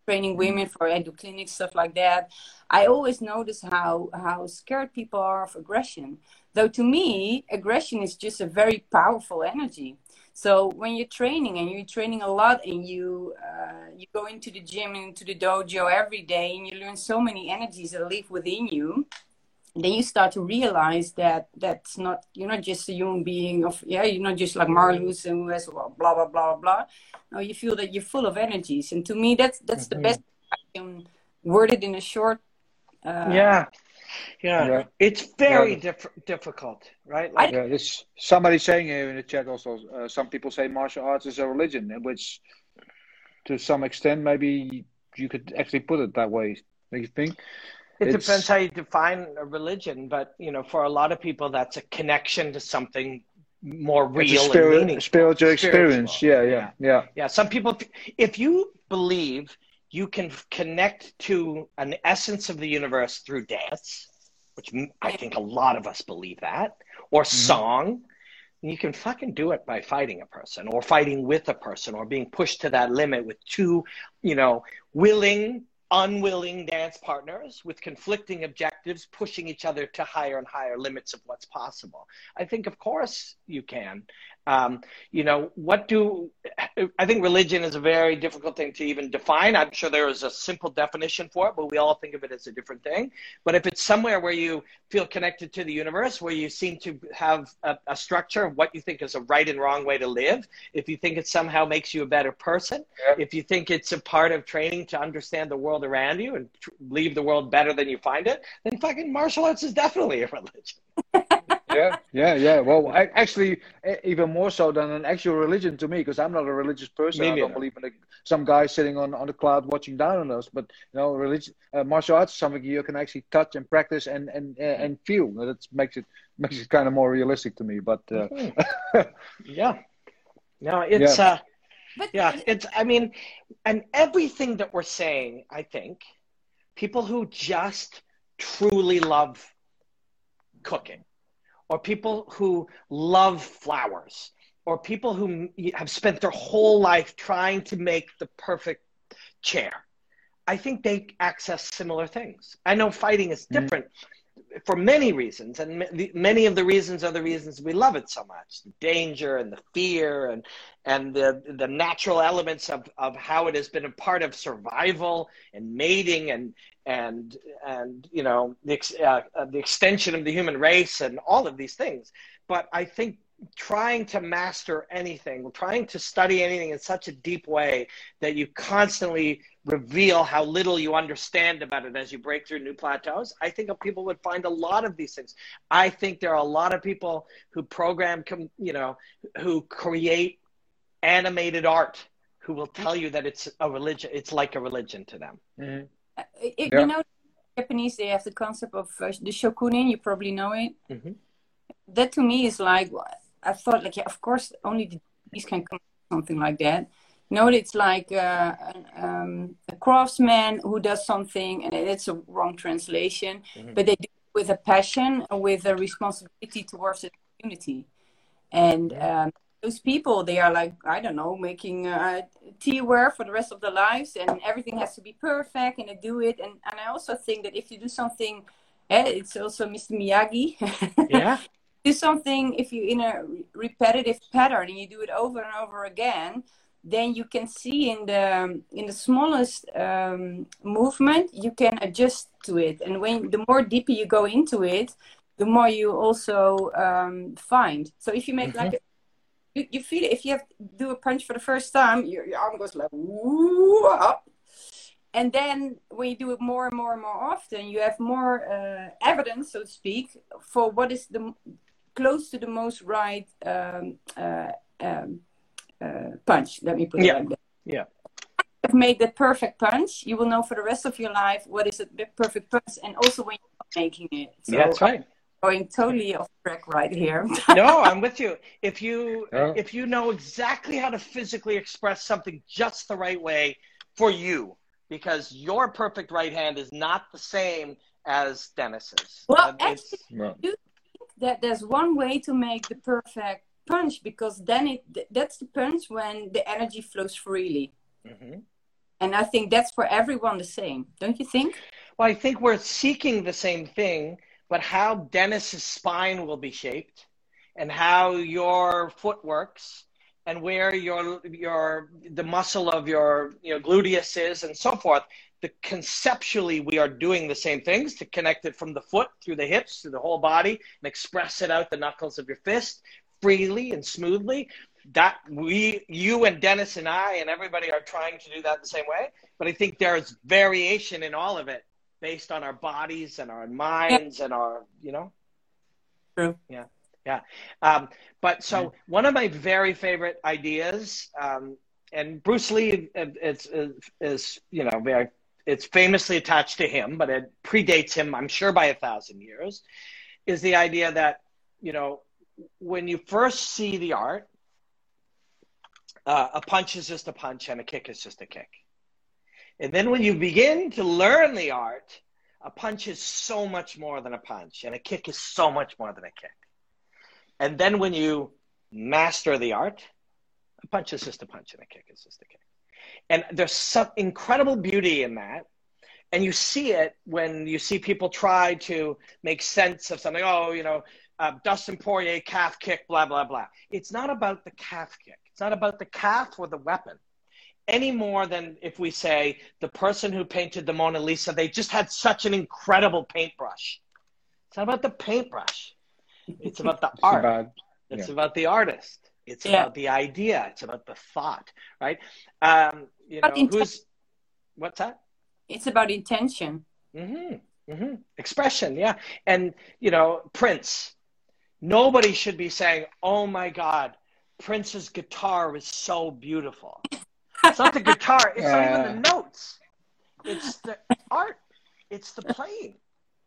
training women for edu clinics stuff like that. I always notice how how scared people are of aggression. Though to me aggression is just a very powerful energy. So when you're training and you're training a lot and you uh, you go into the gym and into the dojo every day and you learn so many energies that live within you then you start to realize that that's not you're not just a human being of yeah you're not just like Marloes and who has blah blah blah blah no you feel that you're full of energies and to me that's that's mm-hmm. the best I can word it in a short uh, yeah. yeah. yeah it's very yeah. Diff- difficult right like, yeah there's somebody saying here in the chat also uh, some people say martial arts is a religion in which to some extent maybe you could actually put it that way do you think it it's, depends how you define a religion, but you know, for a lot of people, that's a connection to something more real spirit, and meaningful. Spiritual experience. Yeah, yeah, yeah. Yeah. Some people, if you believe you can connect to an essence of the universe through dance, which I think a lot of us believe that, or mm-hmm. song, you can fucking do it by fighting a person or fighting with a person or being pushed to that limit with two, you know, willing unwilling dance partners with conflicting objectives pushing each other to higher and higher limits of what's possible i think of course you can um, you know, what do I think religion is a very difficult thing to even define. I'm sure there is a simple definition for it, but we all think of it as a different thing. But if it's somewhere where you feel connected to the universe, where you seem to have a, a structure of what you think is a right and wrong way to live, if you think it somehow makes you a better person, yeah. if you think it's a part of training to understand the world around you and tr- leave the world better than you find it, then fucking martial arts is definitely a religion. yeah, yeah, yeah. Well, I, actually, even more so than an actual religion to me, because I'm not a religious person. I don't believe in the, some guy sitting on, on the cloud watching down on us. But you know, religion, uh, martial arts is something you can actually touch and practice and and uh, and feel. That makes it makes it kind of more realistic to me. But uh, mm-hmm. yeah, no, it's yeah. uh, yeah, it's. I mean, and everything that we're saying, I think, people who just truly love cooking or people who love flowers, or people who have spent their whole life trying to make the perfect chair. I think they access similar things. I know fighting is mm-hmm. different mm-hmm. For many reasons, and many of the reasons are the reasons we love it so much: the danger and the fear, and and the the natural elements of of how it has been a part of survival and mating and and and you know the uh, uh, the extension of the human race and all of these things. But I think trying to master anything, trying to study anything in such a deep way that you constantly reveal how little you understand about it as you break through new plateaus, I think people would find a lot of these things. I think there are a lot of people who program, you know, who create animated art who will tell you that it's a religion, it's like a religion to them. Mm-hmm. It, yeah. You know, Japanese they have the concept of uh, the shokunin. You probably know it. Mm-hmm. That to me is like I thought like yeah, of course only the Japanese can come something like that. You know, it's like uh, um, a craftsman who does something, and it's a wrong translation, mm-hmm. but they do it with a passion, with a responsibility towards the community, and um, those people they are like i don't know making uh, teaware for the rest of their lives and everything has to be perfect and they do it. And, and i also think that if you do something eh, it's also mr miyagi. Yeah do something if you're in a repetitive pattern and you do it over and over again then you can see in the in the smallest um, movement you can adjust to it. And when the more deeper you go into it the more you also um, find. So if you make like a, you, you feel it if you have do a punch for the first time your, your arm goes like woo, up. And then when you do it more and more and more often you have more uh, evidence so to speak for what is the close to the most right um, uh, um, uh, punch. Let me put Yeah. it like that. Yeah. I've made the perfect punch, you will know for the rest of your life what is a perfect punch, and also when you're making it. So yeah, that's right. Going totally off track right here. no, I'm with you. If you Yeah. if you know exactly how to physically express something just the right way for you, because your perfect right hand is not the same as Dennis's. Well, Uh, it's- actually, that there's one way to make the perfect punch because then it that's the punch when the energy flows freely, Mhm. and I think that's for everyone the same. Don't you think? Well, I think we're seeking the same thing, but how Dennis's spine will be shaped, and how your foot works, and where your your the muscle of your you know gluteus is, and so forth. The conceptually, we are doing the same things to connect it from the foot through the hips to the whole body, and express it out the knuckles of your fist freely and smoothly. That we, you and Dennis and I and everybody are trying to do that the same way. But I think there's variation in all of it based on our bodies and our minds and our, you know. True. Yeah, yeah. Um, but so one of my very favorite ideas, um, and Bruce Lee, uh, is, is, is you know very, it's famously attached to him, but it predates him, I'm sure, by a thousand years. Is the idea that you know when you first see the art, uh, a punch is just a punch and a kick is just a kick. And then when you begin to learn the art, a punch is so much more than a punch, and a kick is so much more than a kick. And then when you master the art, a punch is just a punch, and a kick is just a kick. And there's some incredible beauty in that. And you see it when you see people try to make sense of something. Oh, you know, uh, Dustin Poirier calf kick, blah, blah, blah. It's not about the calf kick. It's not about the calf or the weapon any more than if we say the person who painted the Mona Lisa, they just had such an incredible paintbrush. It's not about the paintbrush. It's about the art. About- It's about the artist. It's Yeah. about the idea. It's about the thought, right? Um, you know, About intent. who's what's that? It's about intention. hmm hmm Expression, yeah. And you know, Prince. Nobody should be saying, "Oh my God, Prince's guitar is so beautiful." It's not the guitar. It's not even the notes. It's the art. It's the playing,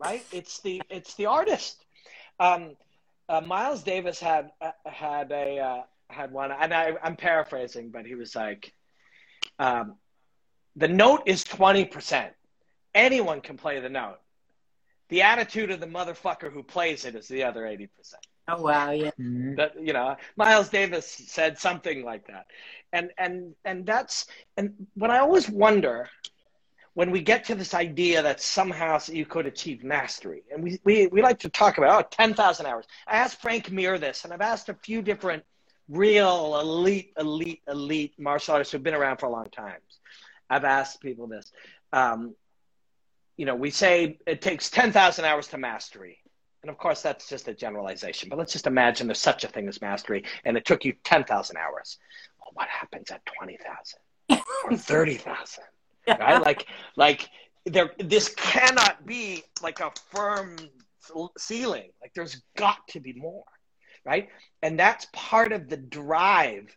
right? It's the it's the artist. Um, uh, Miles Davis had uh, had a uh, had one, and I, I'm paraphrasing, but he was like, um, "The note is twenty percent. Anyone can play the note. The attitude of the motherfucker who plays it is the other eighty percent." Oh wow, yeah. Mhm. that you know miles davis said something like that and and and that's and what i always wonder when we get to this idea that somehow you could achieve mastery and we we, we like to talk about oh 10000 hours i asked frank mir this and i've asked a few different real elite elite elite martial artists who've been around for a long time i've asked people this um, you know we say it takes 10000 hours to mastery and of course, that's just a generalization. But let's just imagine there's such a thing as mastery, and it took you 10,000 hours. Well, what happens at 20,000 or 30,000? Right? Like, like there, this cannot be like a firm ceiling. Like, there's got to be more, right? And that's part of the drive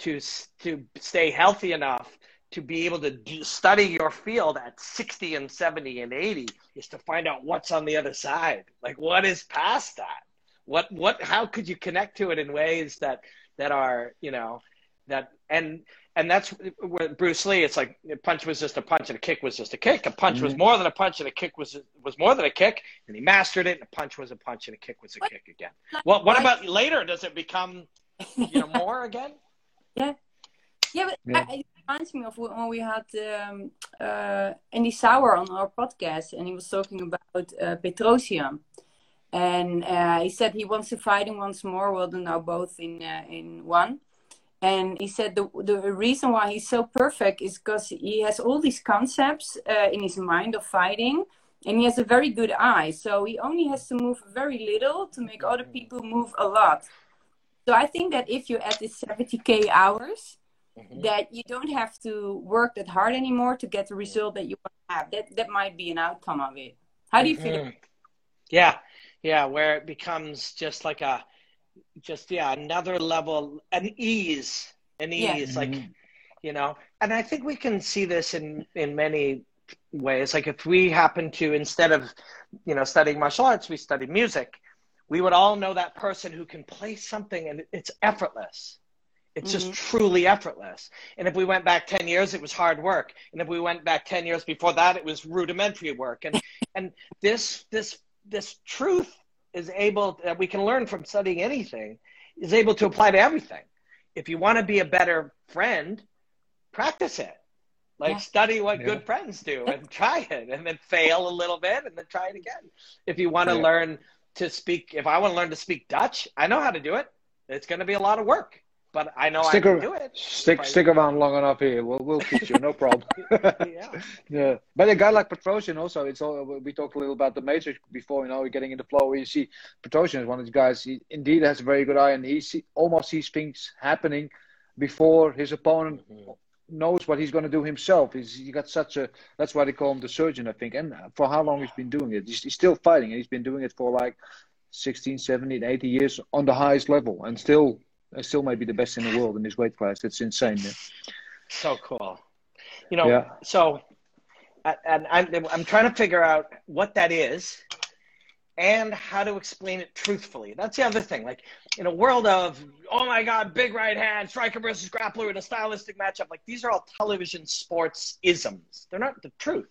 to to stay healthy enough to be able to do, study your field at 60 and 70 and 80 is to find out what's on the other side like what is past that what what how could you connect to it in ways that that are you know that and and that's where Bruce Lee it's like a punch was just a punch and a kick was just a kick. A punch was more than a punch and a kick was was more than a kick and he mastered it and a punch was a punch and a kick was a kick again. Well what about later? Does it become you know more again? Yeah, yeah. but Yeah. I- it reminds me of when we had um, uh, Andy Souwer on our podcast, and he was talking about uh, Petrosyan, and uh, he said he wants to fight him once more. Well, they're now both in uh, in one, and he said the the reason why he's so perfect is because he has all these concepts uh, in his mind of fighting and he has a very good eye. So he only has to move very little to make other people move a lot. So i think that if you add this 70k hours Mhm. that you don't have to work that hard anymore to get the result that you want to have. That that might be an outcome of it. How do you feel? Mhm. Yeah, yeah, where it becomes just like a, just yeah, another level, an ease, an Yeah. ease, like, mm-hmm. you know. And I think we can see this in in many ways. Like if we happen to instead of, you know, studying martial arts, we study music, we would all know that person who can play something and it's effortless. It's just mm-hmm. truly effortless. And if we went back 10 years, it was hard work. And if we went back 10 years before that, it was rudimentary work. And and this this this truth is able that we can learn from studying anything is able to apply to everything. If you want to be a better friend, practice it. Like Yeah. study what Yeah. good friends do and try it and then fail a little bit and then try it again. If you want to Yeah. learn to speak if I want to learn to speak Dutch, I know how to do it. It's going to be a lot of work, but I know Stick, I can do it. stick, I- stick around long enough here. We'll, we'll teach you, no problem. Yeah. yeah, but a guy like Petrosyan also, it's all we talked a little about the Matrix before. You know, we're getting in the flow where you see Petrosyan is one of the guys. He indeed has a very good eye, and he see, almost sees things happening before his opponent mm-hmm. knows what he's going to do himself. He's he got such a that's why they call him the surgeon, I think. And for how long he's been doing it? He's, he's still fighting, and he's been doing it for like 16, 17, 80 years on the highest level, and still. Still, may be the best in the world in his weight class. It's insane. Yeah. So cool. You know, Yeah. so and I'm I'm trying to figure out what that is and how to explain it truthfully. That's the other thing. Like in a world of oh my god, big right hand, striker versus grappler in a stylistic matchup, like these are all television sports isms. They're not the truth.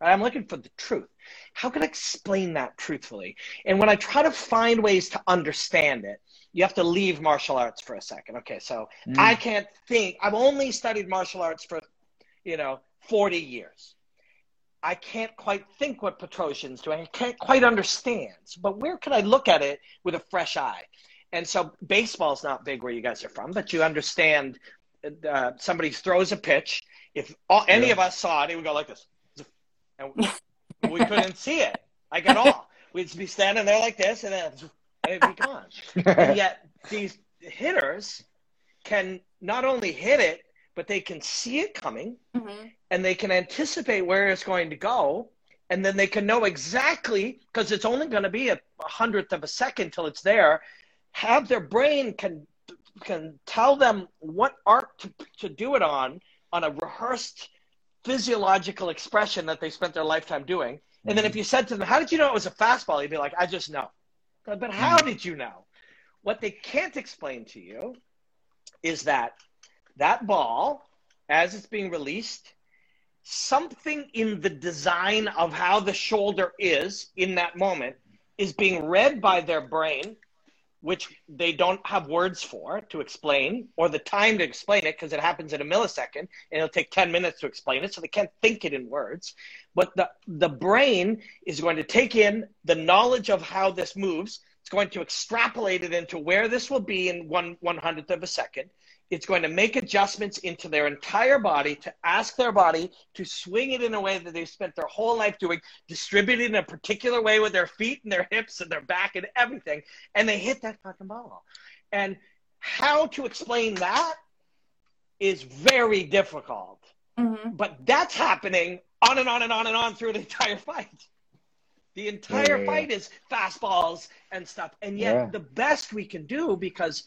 Right? I'm looking for the truth. How can I explain that truthfully? And when I try to find ways to understand it, you have to leave martial arts for a second. Okay, so I can't think. I've only studied martial arts for, you know, 40 years. I can't quite think what Petrosyan's doing. I can't quite understand. But where can I look at it with a fresh eye? And so baseball's not big where you guys are from, but you understand uh, somebody throws a pitch. If all, any Yeah. of us saw it, it would go like this. And we, we couldn't see it, like at all. We'd be standing there like this, and then it'd be gone and yet these hitters can not only hit it, but they can see it coming Mhm. and they can anticipate where it's going to go. And then they can know exactly, because it's only going to be a, a hundredth of a second till it's there, have their brain can can tell them what arc to, to do it on, on a rehearsed physiological expression that they spent their lifetime doing. And then if you said to them, How did you know it was a fastball? You'd be like, I just know. But how mm. did you know? What they can't explain to you is that that ball, as it's being released, something in the design of how the shoulder is in that moment is being read by their brain, which they don't have words for to explain or the time to explain it because it happens in a millisecond and it'll take 10 minutes to explain it. So they can't think it in words. But the, the brain is going to take in the knowledge of how this moves. It's going to extrapolate it into where this will be in one one hundredth of a second. It's going to make adjustments into their entire body to ask their body to swing it in a way that they've spent their whole life doing, distribute it in a particular way with their feet and their hips and their back and everything. And they hit that fucking ball. And how to explain that is very difficult. Mhm. But that's happening on and on and on and on through the entire fight. The entire Yeah, yeah, fight is fastballs and stuff. And yet, Yeah. the best we can do, because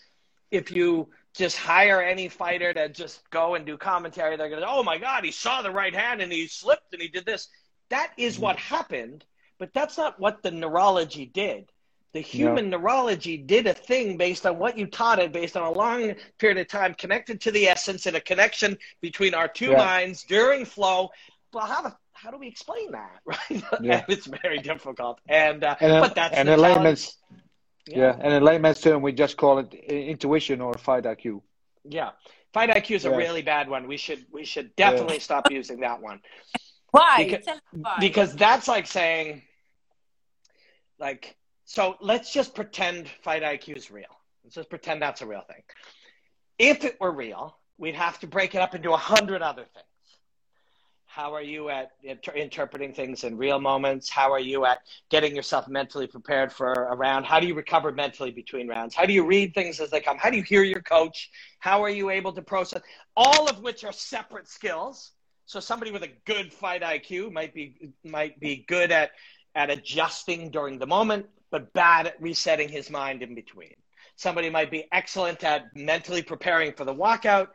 if you just hire any fighter to just go and do commentary, they're going to, oh my God, he saw the right hand and he slipped and he did this. That is what happened, but that's not what the neurology did. The human neurology did a thing based on what you taught it, based on a long period of time, connected to the essence and a connection between our two Yeah. minds during flow. Well, how the how do we explain that, right? Yeah. It's very difficult, and, uh, And, but that's and the layman's yeah. and in layman's term, we just call it intuition or fight IQ. Yeah, fight IQ is a really bad one. We should we should definitely stop using that one Why? Because- why. because that's like saying, like, so let's just pretend fight IQ is real. Let's just pretend that's a real thing. if it were real, we'd have to break it up into a hundred other things. How are you at inter- interpreting things in real moments? How are you at getting yourself mentally prepared for a round? How do you recover mentally between rounds? How do you read things as they come? How do you hear your coach? How are you able to process? All of which are separate skills. So somebody with a good fight IQ might be might be good at at adjusting during the moment, but bad at resetting his mind in between. Somebody might be excellent at mentally preparing for the walkout,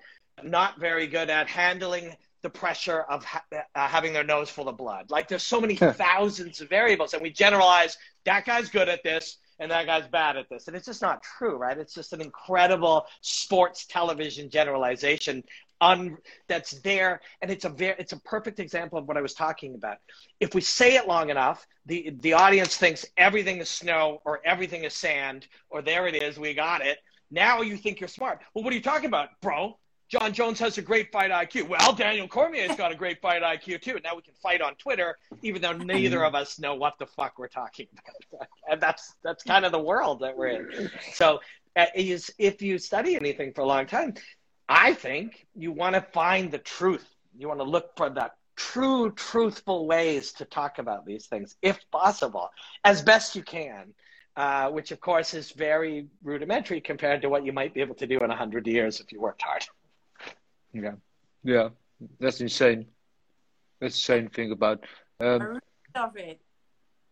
not very good at handling the pressure of ha- uh, having their nose full of blood. Like there's so many thousands of variables, and we generalize that guy's good at this and that guy's bad at this, and it's just not true, right? It's just an incredible sports television generalization un- that's there, and it's a very it's a perfect example of what I was talking about. If we say it long enough, the the audience thinks everything is snow or everything is sand or there it is, we got it. Now you think you're smart. Well, what are you talking about, bro? Jon Jones has a great fight IQ. Well, Daniel Cormier's got a great fight IQ too. Now we can fight on Twitter, even though neither of us know what the fuck we're talking about. And that's that's kind of the world that we're in. So, uh, is if you study anything for a long time, I think you want to find the truth. You want to look for the true, truthful ways to talk about these things, if possible, as best you can. Uh, which of course is very rudimentary compared to what you might be able to do in 100 years if you worked hard. Yeah, yeah, that's insane. That's the same thing about. Um, I love it.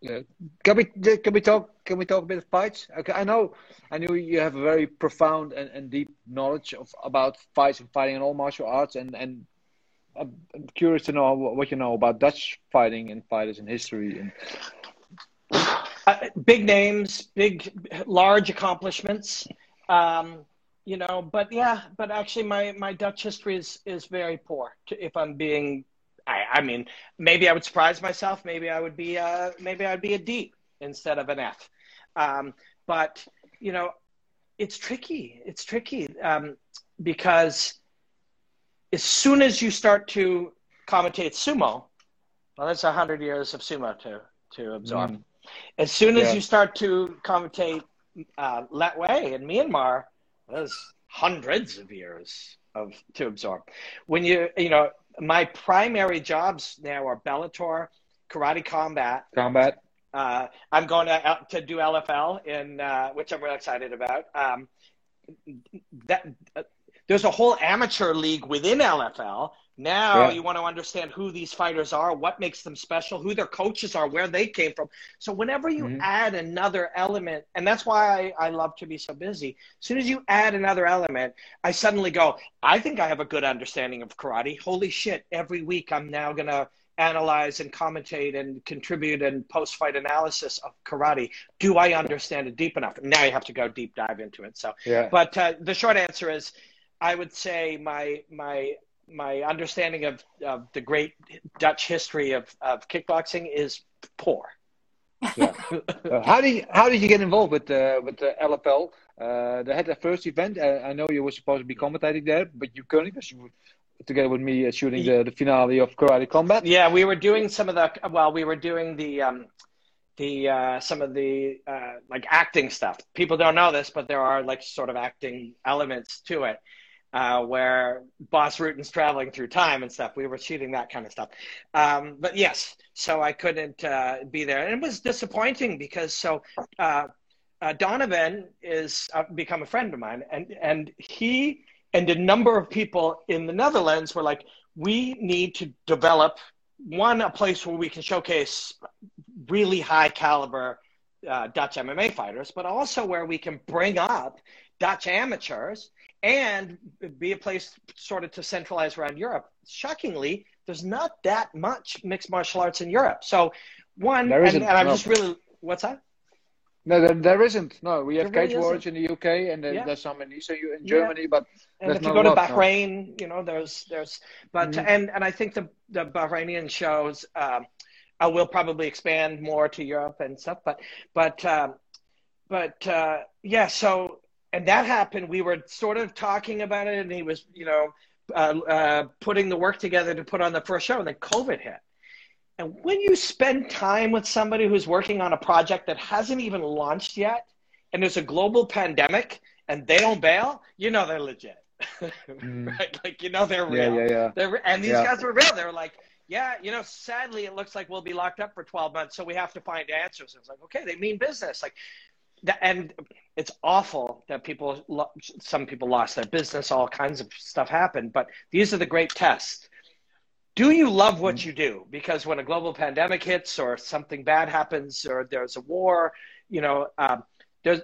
yeah. Can we can we talk can we talk a bit of fights? Okay, I know I know you have a very profound and, and deep knowledge of about fights and fighting and all martial arts, and and I'm I'm curious to know what you know about Dutch fighting and fighters in history. And Uh, big names, big, large accomplishments. Um, you know, but yeah, but actually, my my Dutch history is is very poor. to- If I'm being, I, I mean, maybe I would surprise myself. Maybe I would be, uh, maybe I'd be a D instead of an F. Um, but you know, it's tricky. It's tricky um, because as soon as you start to commentate sumo, well, that's a hundred years of sumo to to absorb. As soon as Yeah. you start to commentate uh, Lethwei in Myanmar, there's hundreds of years of to absorb. When you you know, my primary jobs now are Bellator, Karate Combat. combat. Uh, I'm going to out to do LFL in uh, which I'm really excited about. Um, that uh, there's a whole amateur league within LFL. Now Yeah. you want to understand who these fighters are, what makes them special, who their coaches are, where they came from. So whenever you Mhm. add another element, and that's why I, I love to be so busy. As soon as you add another element, I suddenly go, I think I have a good understanding of karate. Holy shit! Every week I'm now gonna analyze and commentate and contribute and post fight analysis of karate. Do I understand it deep enough? Now you have to go deep dive into it. So Yeah. but uh, the short answer is, I would say my my my understanding of, of the great Dutch history of, of kickboxing is poor. Uh, how did you, how did you get involved with the with the LFL? Uh, they had their first event. Uh, I know you were supposed to be commentating there, but you couldn't because you were together with me uh, shooting the, the finale of Karate Combat. Yeah, we were doing some of the well, we were doing the um, the uh, some of the uh, like acting stuff. People don't know this, but there are like sort of acting elements to it. Uh, where Bas Rutten's traveling through time and stuff. We were shooting that kind of stuff. Um, but yes, so I couldn't uh, be there. And it was disappointing because so uh, uh, Donovan is uh, become a friend of mine, and and he and a number of people in the Netherlands were like, we need to develop one a place where we can showcase really high caliber uh, Dutch MMA fighters, but also where we can bring up Dutch amateurs and be a place sort of to centralize around Europe. Shockingly, there's not that much mixed martial arts in Europe. So one, There and, isn't, and I'm no. just really, what's that? No, there, there isn't. No, we have There really Cage Warriors in the UK, and then Yeah. there's some in Eastern in Yeah. Germany, but And There's if you go to lot, no. Bahrain, you know, there's there's, but Mhm. and and I think the the Bahrainian shows, um, I will probably expand more to Europe and stuff, but but um, but uh, yeah, so and that happened. We were sort of talking about it, and he was, you know, uh, uh, putting the work together to put on the first show, and then COVID hit. And when you spend time with somebody who's working on a project that hasn't even launched yet, and there's a global pandemic, and they don't bail, you know they're legit. right? Like you know they're real. yeah, yeah. They're, and these Yeah. guys were real. They were like, yeah, you know, sadly, it looks like we'll be locked up for 12 months, so we have to find answers. It's like, okay, they mean business. Like, that, and it's awful that people, some people lost their business, all kinds of stuff happened. But these are the great tests. Do you love what you do? Because when a global pandemic hits, or something bad happens, or there's a war, you know, um,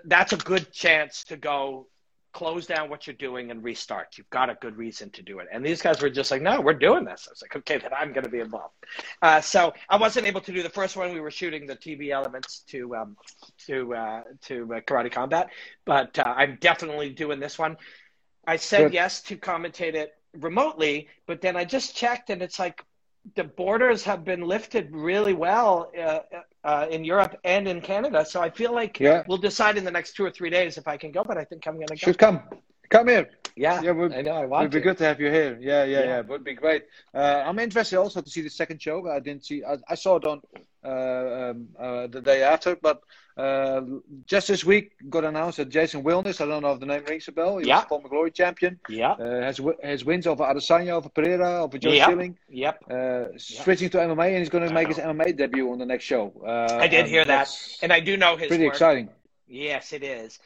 that's a good chance to go close down what you're doing and restart. You've got a good reason to do it. And these guys were just like, no, we're doing this. I was like, okay, then I'm going to be involved. Uh, so I wasn't able to do the first one. We were shooting the TV elements to um, to uh, to uh, Karate Combat, but uh, I'm definitely doing this one. I said Good. yes to commentate it remotely, but then I just checked, and it's like the borders have been lifted really well uh, uh, in Europe and in Canada. So I feel like Yeah. we'll decide in the next two or three days if I can go. But I think I'm going to go. Should come. Come here. Yeah, Yeah, would- I know. I Would be to. good to have you here. Yeah, yeah, Yeah. yeah. Would be great. Uh, I'm interested also to see the second show. I didn't see. I, I saw it on uh, um, uh, the day after, but uh, just this week got announced that Jason Wilnis. I don't know if the name rings a bell. He Yeah. was former glory champion. Yeah. Uh, has has wins over Adesanya, over Pereira, over Joe Yep. Schilling. Yep. Uh, switching to MMA, and he's going to make his MMA debut on the next show. Uh, I did hear that, and I do know his pretty work. exciting. Yes, it is.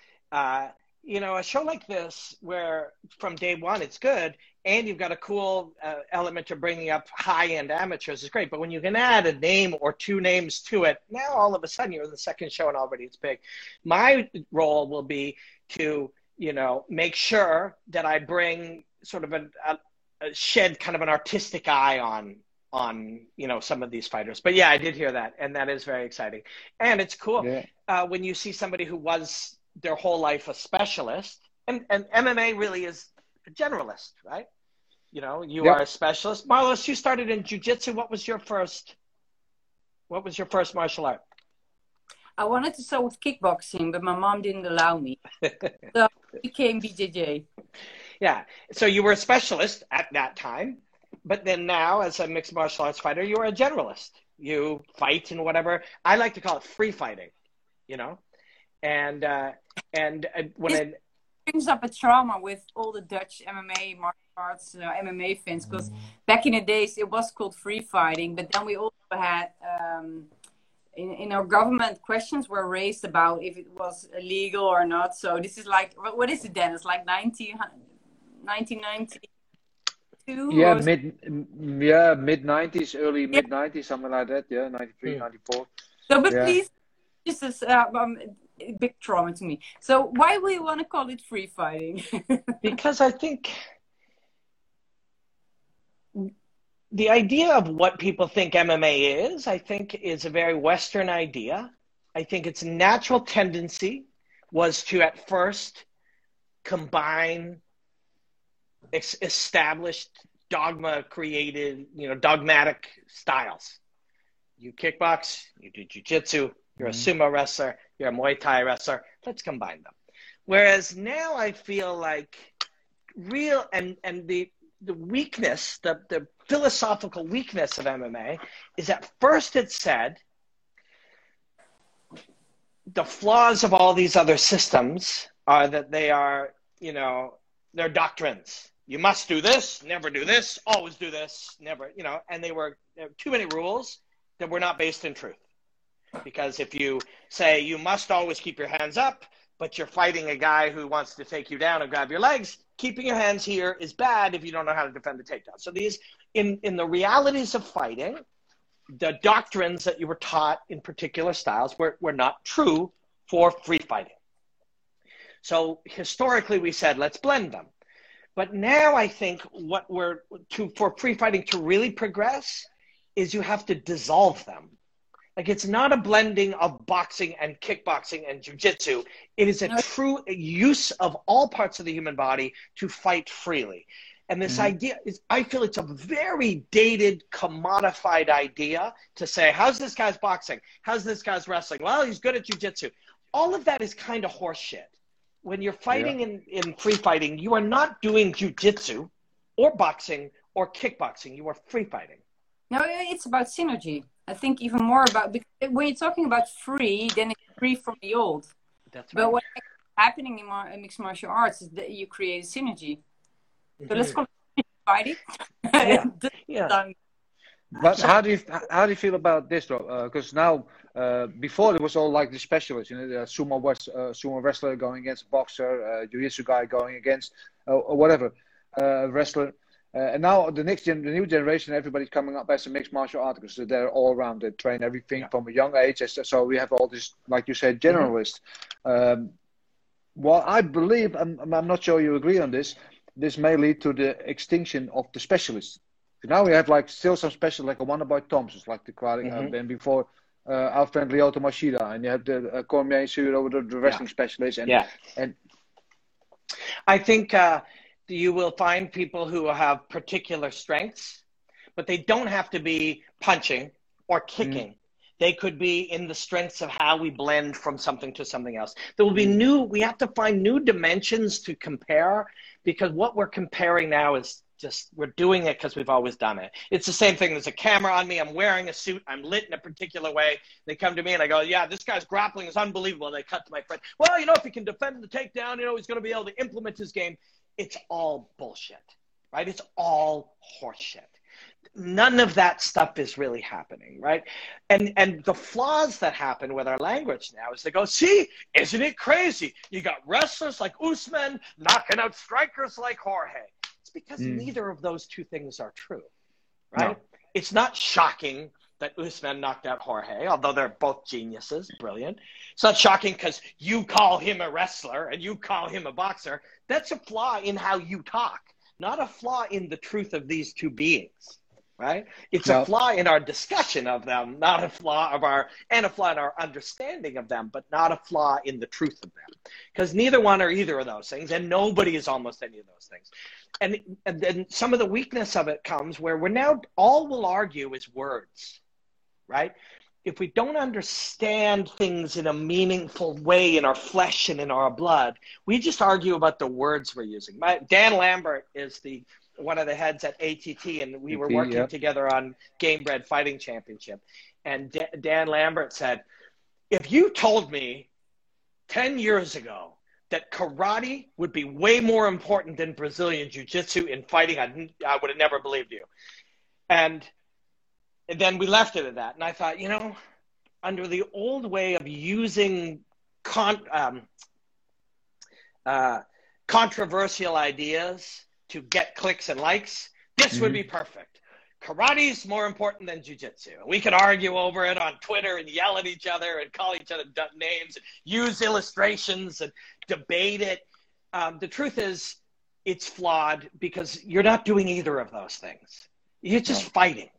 You know, a show like this, where from day one it's good, and you've got a cool uh, element to bringing up high-end amateurs is great. But when you can add a name or two names to it, now all of a sudden you're in the second show and already it's big. My role will be to, you know, make sure that I bring sort of a, a, a shed kind of an artistic eye on on you know some of these fighters. But yeah, I did hear that, and that is very exciting, and it's cool Yeah. uh, when you see somebody who was their whole life a specialist, and, and MMA really is a generalist, right? You know, you Yep. are a specialist. Marloes, you started in jujitsu. What was your first? What was your first martial art? I wanted to start with kickboxing, but my mom didn't allow me. so I became BJJ. Yeah. So you were a specialist at that time, but then now, as a mixed martial arts fighter, you are a generalist. You fight and whatever. I like to call it free fighting. You know, and uh, and uh, when Is- it, brings up a trauma with all the Dutch MMA martial arts uh, MMA fans because back in the days it was called free fighting, but then we also had um, in, in our government questions were raised about if it was illegal or not. So this is like what what is it then? It's like 19, 1992. Yeah, or- mid yeah mid nineties, early mid nineties, something like that. Yeah, 93, Hmm. 94. So, but Yeah. please, this is uh, um, a big trauma to me. So, why will you want to call it free fighting? because I think the idea of what people think MMA is, I think, is a very Western idea. I think its natural tendency was to at first combine ex- established dogma created, you know, dogmatic styles. You kickbox, you do jujitsu, you're a mm-hmm. sumo wrestler, you're a Muay Thai wrestler. Let's combine them. Whereas now I feel like real and and the the weakness, the the philosophical weakness of MMA is that first it said the flaws of all these other systems are that they are, you know, they're doctrines. You must do this, never do this, always do this, never, you know, and they were too many rules that were not based in truth. Because if you say you must always keep your hands up, but you're fighting a guy who wants to take you down and grab your legs, keeping your hands here is bad if you don't know how to defend the takedown. So these in in the realities of fighting, the doctrines that you were taught in particular styles were, were not true for free fighting. So historically we said let's blend them. But now I think what we're to for free fighting to really progress is you have to dissolve them. Like it's not a blending of boxing and kickboxing and jujitsu. It is a No. true use of all parts of the human body to fight freely. And this mm-hmm. idea is, I feel it's a very dated, commodified idea to say, how's this guy's boxing? How's this guy's wrestling? Well, he's good at jujitsu. All of that is kind of horseshit. When you're fighting in, in free fighting, you are not doing jujitsu or boxing or kickboxing. You are free fighting. no, it's about synergy. I think even more about because when you're talking about free, then it's free from the old. That's But what's happening in, mar- mixed martial arts is that you create synergy. So let's call it fighting. Yeah. Yeah. But how do you how do you feel about this though? Because now, uh, before it was all like the specialists, you know, the sumo west, uh, sumo wrestler going against a boxer, uh, jiu-jitsu guy going against uh, or whatever uh, wrestler. Uh, and now the next gen, the new generation, everybody's coming up as a mixed martial artist. So they're all around. They train everything Yeah. from a young age. So we have all this, like you said, generalists. Um, well, I believe, I'm, I'm not sure you agree on this. This may lead to the extinction of the specialists. Now we have like still some special, like a Wonderboy Thompson's, like the karate, Mhm. uh, and before uh, our friend Lyoto Machida, and you have the uh, Cormier Suro, the, the wrestling specialist, and Yeah. and I think uh, you will find people who have particular strengths, but they don't have to be punching or mm. kicking. They could be in the strengths of how we blend from something to something else. There will be mm. new, we have to find new dimensions to compare because what we're comparing now is just, we're doing it because we've always done it. It's the same thing. There's a camera on me. I'm wearing a suit. I'm lit in a particular way. They come to me and I go, yeah, this guy's grappling is unbelievable. And they cut to my friend. Well, you know, if he can defend the takedown, you know, he's going to be able to implement his game. It's all bullshit, right? It's all horseshit none of that stuff is really happening right and and the flaws that happen with our language now is they go see isn't it crazy you got wrestlers like usman knocking out strikers like jorge it's because Mm. neither of those two things are true right No. it's not shocking that usman knocked out jorge although they're both geniuses brilliant it's not shocking because you call him a wrestler and you call him a boxer that's a flaw in how you talk not a flaw in the truth of these two beings right? It's No. a flaw in our discussion of them, not a flaw of our, and a flaw in our understanding of them, but not a flaw in the truth of them. Because neither one are either of those things, and nobody is almost any of those things. And, and then some of the weakness of it comes where we're now, all we'll argue is words, right? If we don't understand things in a meaningful way in our flesh and in our blood, we just argue about the words we're using. My, Dan Lambert is the one of the heads at ATT, and we were working yeah. together on Gamebred Fighting Championship. And Da- Dan Lambert said, "If you told me ten years ago that karate would be way more important than Brazilian jiu-jitsu in fighting, I, I would have never believed you." And, and then we left it at that. And I thought, you know, under the old way of using con, um, uh, controversial ideas to get clicks and likes, this would be perfect. Karate is more important than jujitsu. We could argue over it on Twitter and yell at each other and call each other names and use illustrations and debate it. Um, the truth is, it's flawed because you're not doing either of those things. You're just fighting.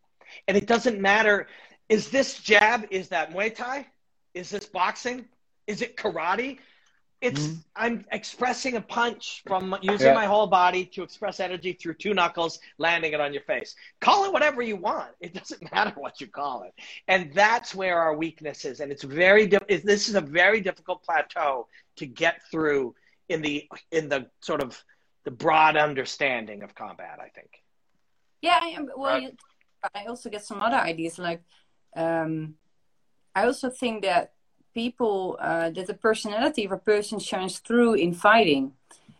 And it doesn't matter. Is this jab? Is that Muay Thai? Is this boxing? Is it karate? It's mm-hmm. I'm expressing a punch from using Yeah. my whole body to express energy through two knuckles, landing it on your face. Call it whatever you want. It doesn't matter what you call it, and that's where our weakness is. And it's very di- this is a very difficult plateau to get through in the in the sort of the broad understanding of combat. I think. Yeah, I am. Well, Right. I also get some other ideas. Like, um, I also think that people, uh, that the personality of a person shines through in fighting,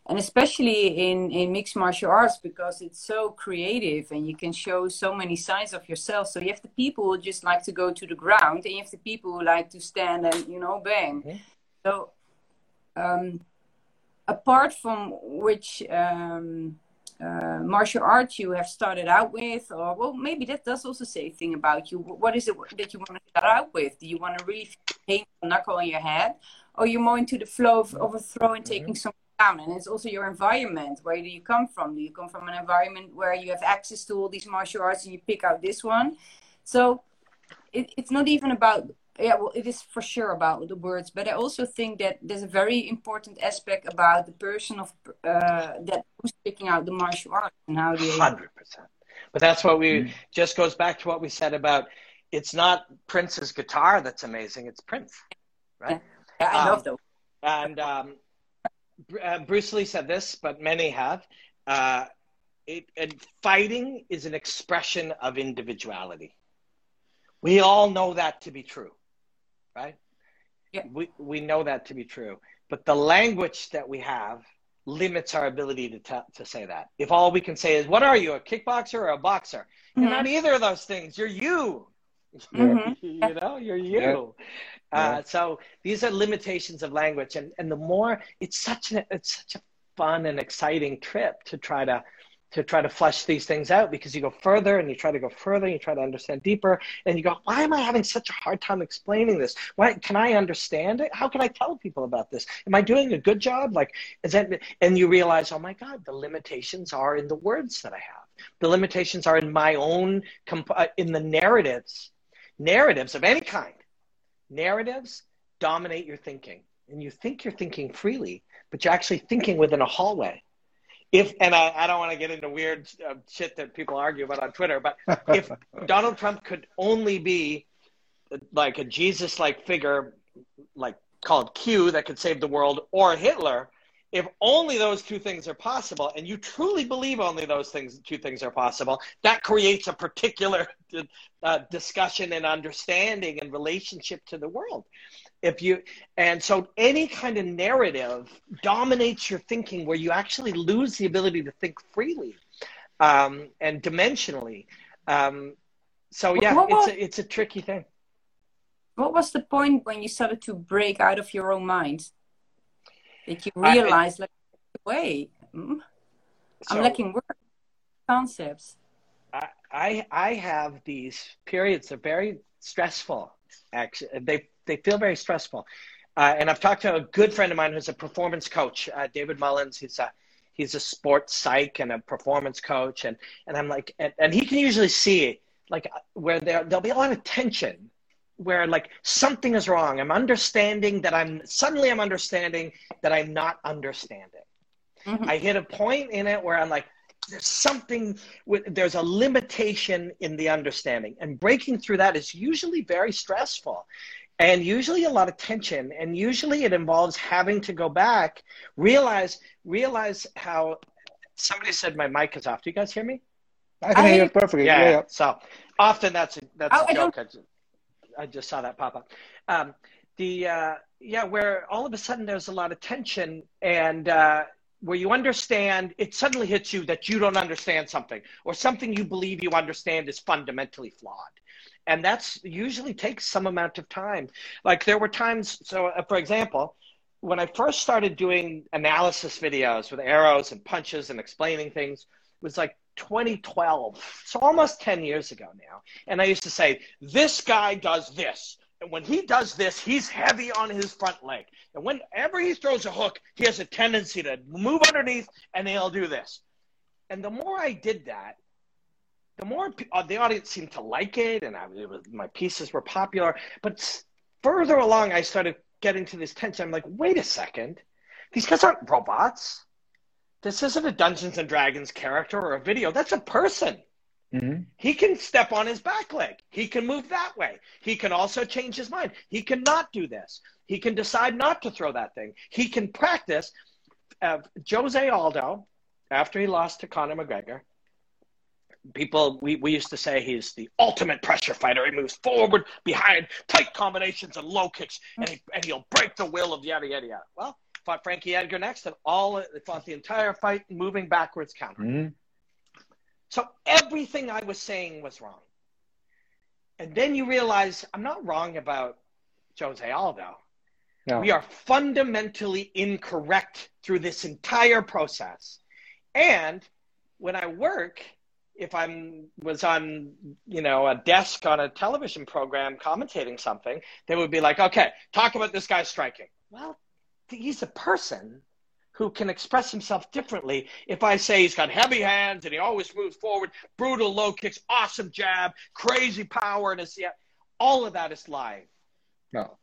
and especially in in mixed martial arts because it's so creative and you can show so many sides of yourself. So you have the people who just like to go to the ground, and you have the people who like to stand and you know bang. Mhm. So, um, apart from which. Um, uh, martial arts you have started out with, or well, maybe that does also say a thing about you. What is it that you want to start out with? Do you want to really paint a knuckle on your head, or you're more into the flow of, of a throw and taking someone down? And it's also your environment. Where do you come from? Do you come from an environment where you have access to all these martial arts and you pick out this one? So it, it's not even about yeah well it is for sure about the words but i also think that there's a very important aspect about the person of uh, that who's picking out the martial arts and how they Hundred percent. But that's what we just goes back to what we said about it's not Prince's guitar that's amazing; it's Prince, right? Yeah, i Um, love those And um, uh, Bruce Lee said this, but many have. Uh, it, and fighting is an expression of individuality. We all know that to be true, right? Yeah. We we know that to be true. But the language that we have limits our ability to t- to say that. If all we can say is, "What are you, a kickboxer or a boxer?" You're Mhm. not either of those things. You're you. Mhm. you know, you're you. Uh, so these are limitations of language, and and the more it's such a it's such a fun and exciting trip to try to to try to flesh these things out because you go further and you try to go further and you try to understand deeper and you go why am i having such a hard time explaining this? Why can i understand it? How can i tell people about this? Am i doing a good job? Like is that and you realize oh my god the limitations are in the words that i have. The limitations are in my own comp- uh, in the narratives narratives of any kind. Narratives dominate your thinking and you think you're thinking freely but you're actually thinking within a hallway if and I, I don't want to get into weird uh, shit that people argue about on Twitter, but if Donald Trump could only be like a Jesus-like figure, like called Q, that could save the world, or Hitler, if only those two things are possible, and you truly believe only those things, two things are possible, that creates a particular uh, discussion and understanding and relationship to the world if you and so any kind of narrative dominates your thinking where you actually lose the ability to think freely um, and dimensionally um, so yeah What it's a, it's a tricky thing What was the point when you started to break out of your own mind? That you I- realized, like, wait, mm, I'm So- lacking words concepts. I, I I have these periods that are very stressful. Actually, they they feel very stressful. Uh, and I've talked to a good friend of mine who's a performance coach, uh, David Mullins. He's a he's a sports psych and a performance coach, and and I'm like, and, and he can usually see like where there there'll be a lot of tension, where like something is wrong. I'm understanding that I'm suddenly I'm understanding that I'm not understanding. Mhm. I hit a point in it where I'm like, there's something with there's a limitation in the understanding and breaking through that is usually very stressful and usually a lot of tension. And usually it involves having to go back realize realize how somebody said my mic is off. Do you guys hear me? I can I- hear you perfectly. yeah, Yeah, yeah. so often that's a that's Oh, a I don't- joke. I just, I just saw that pop up. Um, the uh, yeah where all of a sudden there's a lot of tension and uh, where you understand it suddenly hits you that you don't understand something or something you believe you understand is fundamentally flawed and that's usually takes some amount of time. Like there were times so uh, for example when i first started doing analysis videos with arrows and punches and explaining things it was like 2012 so almost 10 years ago now. And i used to say this guy does this. And when he does this he's heavy on his front leg. And whenever he throws a hook he has a tendency to move underneath and he'll do this. And the more i did that the more uh, the audience seemed to like it, and I, it was, my pieces were popular. But further along, I started getting to this tension. I'm like, wait a second, these guys aren't robots. This isn't a Dungeons and Dragons character or a video. That's a person. Mhm. He can step on his back leg. He can move that way. He can also change his mind. He cannot do this. He can decide not to throw that thing. He can practice. Uh, Jose Aldo, after he lost to Conor McGregor, people we, we used to say he's the ultimate pressure fighter. He moves forward, behind, tight combinations and low kicks, and, he, and he'll break the will of yada yada yada. Well, fought Frankie Edgar next, and all fought the entire fight moving backwards, countering. Mhm. So everything I was saying was wrong. And then you realize I'm not wrong about Jose Aldo. No. We are fundamentally incorrect through this entire process. And when I work, if I'm was on, you know, a desk on a television program commentating something, they would be like, "Okay, talk about this guy striking." Well, he's a person who can express himself differently. If I say he's got heavy hands and he always moves forward, brutal low kicks, awesome jab, crazy power, and his, yeah, all of that is live. No.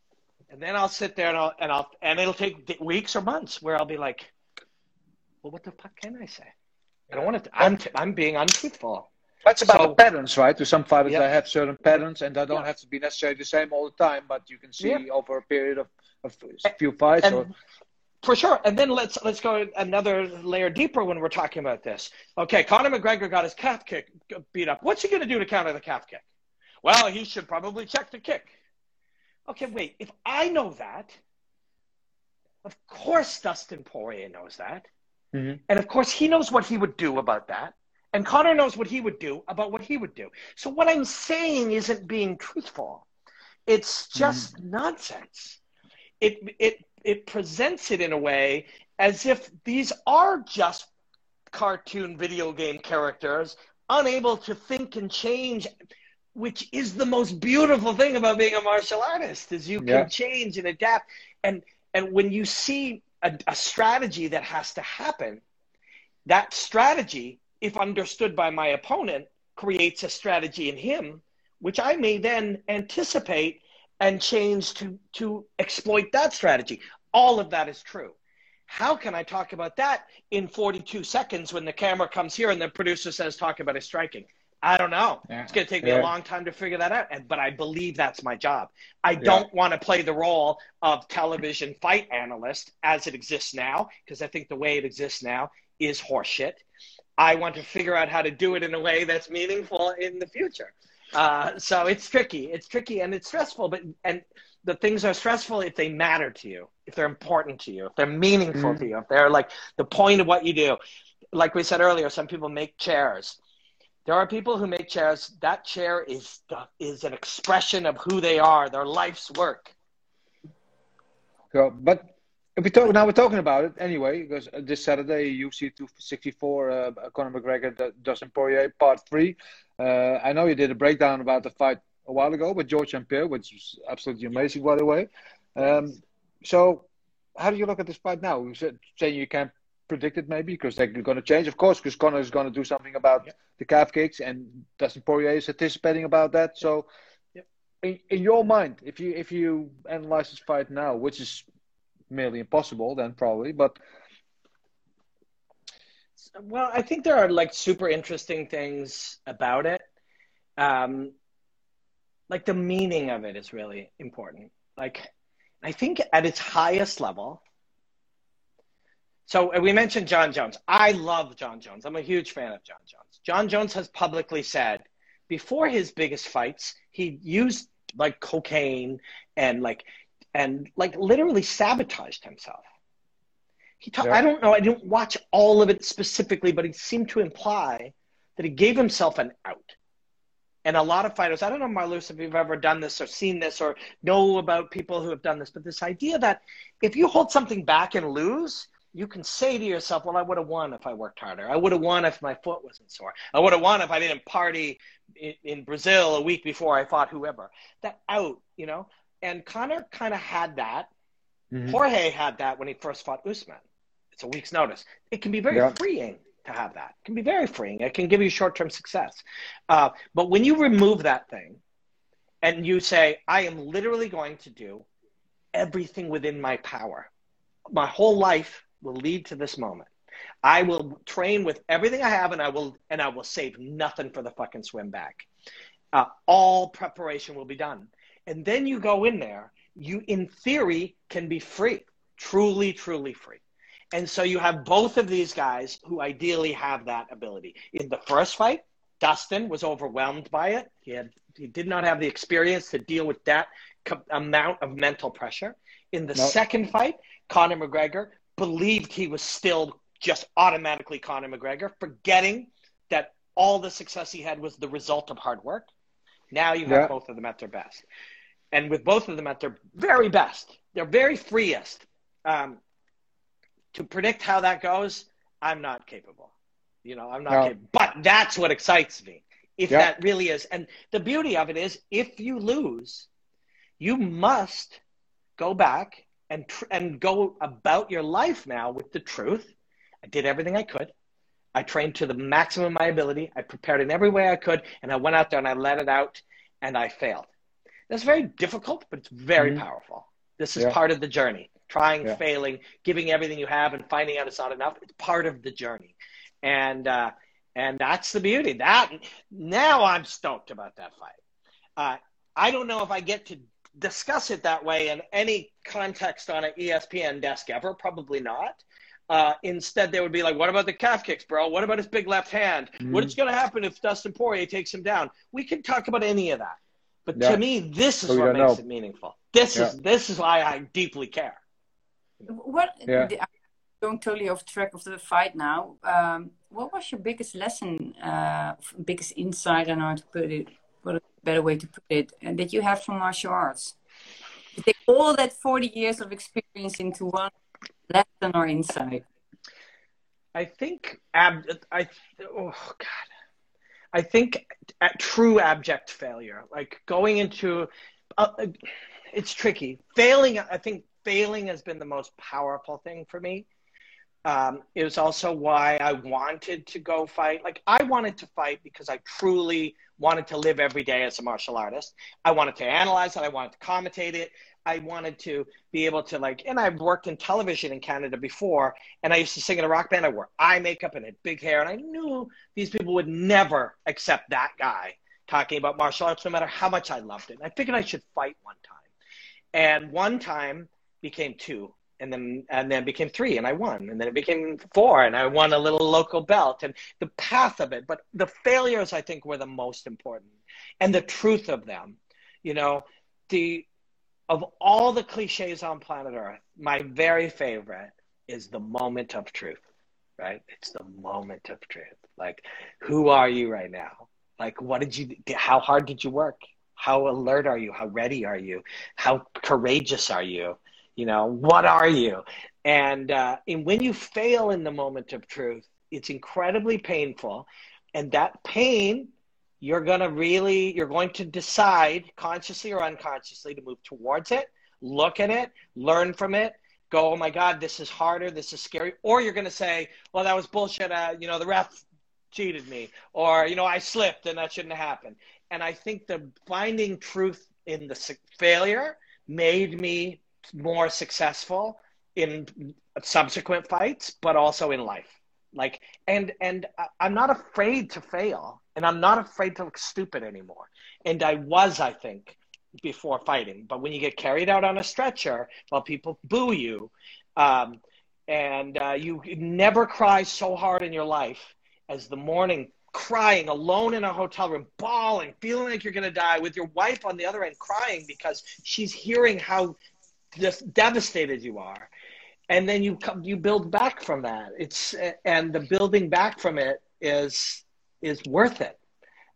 And then I'll sit there and I'll, and I'll, and it'll take weeks or months where I'll be like, well, what the fuck can I say? I don't want to, I'm, t- I'm being untruthful. That's about So- the patterns, right? To some fighters, Yeah. they have certain patterns, and they don't Yeah. have to be necessarily the same all the time. But you can see Yeah. over a period of, of a few fights. And or, for sure. And then let's let's go another layer deeper when we're talking about this. Okay, Conor McGregor got his calf kick beat up. What's he going to do to counter the calf kick? Well, he should probably check the kick. Okay, wait. If I know that, of course Dustin Poirier knows that. Mhm. And of course, he knows what he would do about that. And Conor knows what he would do about what he would do. So what I'm saying isn't being truthful. It's just nonsense. It it it presents it in a way as if these are just cartoon video game characters unable to think and change which is the most beautiful thing about being a martial artist is you can change and adapt and and when you see a, a strategy that has to happen. That strategy if understood by my opponent creates a strategy in him which i may then anticipate and change to to exploit that strategy. All of that is true. How can i talk about that in 42 seconds when the camera comes here and the producer says talk about his striking i don't know. Yeah. it's going to take me Yeah. a long time to figure that out and but i believe that's my job. I don't want to play the role of television fight analyst as it exists now because i think the way it exists now is horseshit. I want to figure out how to do it in a way that's meaningful in the future. Uh, so it's tricky. It's tricky and it's stressful but and the things are stressful if they matter to you if they're important to you if they're meaningful to you if they're like the point of what you do. Like we said earlier some people make chairs there are people who make chairs that chair is is an expression of who they are their life's work So, but if we talk now, we're talking about it anyway because this Saturday UFC 264, uh, Conor McGregor, Dustin Poirier, part three. Uh, I know you did a breakdown about the fight a while ago with George St. Pierre, which was absolutely amazing, by the way. Um, so, how do you look at this fight now? You said saying you can't predict it maybe because they're going to change, of course, because Conor is going to do something about the calf kicks, and Dustin Poirier is anticipating about that. So, in, in your mind, if you if you analyze this fight now, which is merely impossible, then probably, but Well, I think there are like super interesting things about it. Um, like the meaning of it is really important. Like, I think at its highest level. So we mentioned Jon Jones. I love Jon Jones. I'm a huge fan of Jon Jones. Jon Jones has publicly said before his biggest fights, he used like cocaine and like and like literally sabotaged himself. He ta- Yeah. I don't know. I didn't watch all of it specifically, but he seemed to imply that he gave himself an out. And a lot of fighters, I don't know, Marloes, if you've ever done this or seen this or know about people who have done this, but this idea that if you hold something back and lose, you can say to yourself, well, I would have won if I worked harder. I would have won if my foot wasn't sore. I would have won if I didn't party in, in Brazil a week before I fought whoever. That out, you know? And Conor kind of had that. Mhm. Jorge had that when he first fought Usman. It's a week's notice. It can be very Yeah. freeing to have that. It can be very freeing. It can give you short term success. Uh, but when you remove that thing and you say, I am literally going to do everything within my power, my whole life will lead to this moment. I will train with everything I have and I will and I will save nothing for the fucking swim back. Uh, all preparation will be done. And then you go in there, you in theory can be free, truly, truly free. And so you have both of these guys who ideally have that ability. In the first fight, Dustin was overwhelmed by it. He had he did not have the experience to deal with that co- amount of mental pressure. In the Nope. second fight, Conor McGregor believed he was still just automatically Conor McGregor, forgetting that all the success he had was the result of hard work. Now you have Yeah. both of them at their best. And with both of them at their very best, their very freest, um, to predict how that goes, I'm not capable. You know, I'm not No. capable. But that's what excites me. If Yeah. that really is. And the beauty of it is, if you lose, you must go back and tr- and go about your life now with the truth. I did everything I could. I trained to the maximum of my ability. I prepared in every way I could, and I went out there and I let it out, and I failed. That's very difficult, but it's very Mhm. powerful. This is Yeah. part of the journey. Trying, Yeah. failing, giving everything you have, and finding out it's not enough. It's part of the journey, and uh, and that's the beauty. That now I'm stoked about that fight. Uh, I don't know if I get to discuss it that way in any context on an ESPN desk ever. Probably not. Uh, instead, they would be like, "What about the calf kicks, bro? What about his big left hand? What's going to happen if Dustin Poirier takes him down?" We can talk about any of that, but Yeah. to me, this is So what makes know. it meaningful. This is this is why I deeply care. What Yeah. the- going totally off track of the fight now. Um, what was your biggest lesson, uh, biggest insight, I know how to put it, what a better way to put it, uh, that you have from martial arts? You take all that 40 years of experience into one lesson or insight. I think ab- I oh god. I think at true abject failure, like going into uh, it's tricky. Failing, I think failing has been the most powerful thing for me. Um, it was also why I wanted to go fight. Like I wanted to fight because I truly wanted to live every day as a martial artist. I wanted to analyze it. I wanted to commentate it. I wanted to be able to like, and I've worked in television in Canada before, and I used to sing in a rock band. I wore eye makeup and had big hair, and I knew these people would never accept that guy talking about martial arts, no matter how much I loved it. And I figured I should fight one time, and one time became two, and then and then became three, and I won, and then it became four, and I won a little local belt, and the path of it. But the failures, I think, were the most important, and the truth of them. You know, the of all the cliches on planet Earth, my very favorite is the moment of truth, right? It's the moment of truth. Like, who are you right now? Like, what did you, how hard did you work? How alert are you? How ready are you? How courageous are you? You know, what are you? And, uh, and when you fail in the moment of truth, it's incredibly painful. And that pain you're going to really you're going to decide consciously or unconsciously to move towards it look at it learn from it go oh my god this is harder this is scary or you're going to say well that was bullshit uh, you know the ref cheated me or you know i slipped and that shouldn't have happened and i think the finding truth in the failure made me more successful in subsequent fights but also in life like and and i'm not afraid to fail and I'm not afraid to look stupid anymore. And I was, I think, before fighting. But when you get carried out on a stretcher while people boo you, um, and uh, you never cry so hard in your life as the morning crying alone in a hotel room, bawling, feeling like you're going to die, with your wife on the other end crying because she's hearing how just devastated you are. And then you come, you build back from that. It's and the building back from it is is worth it.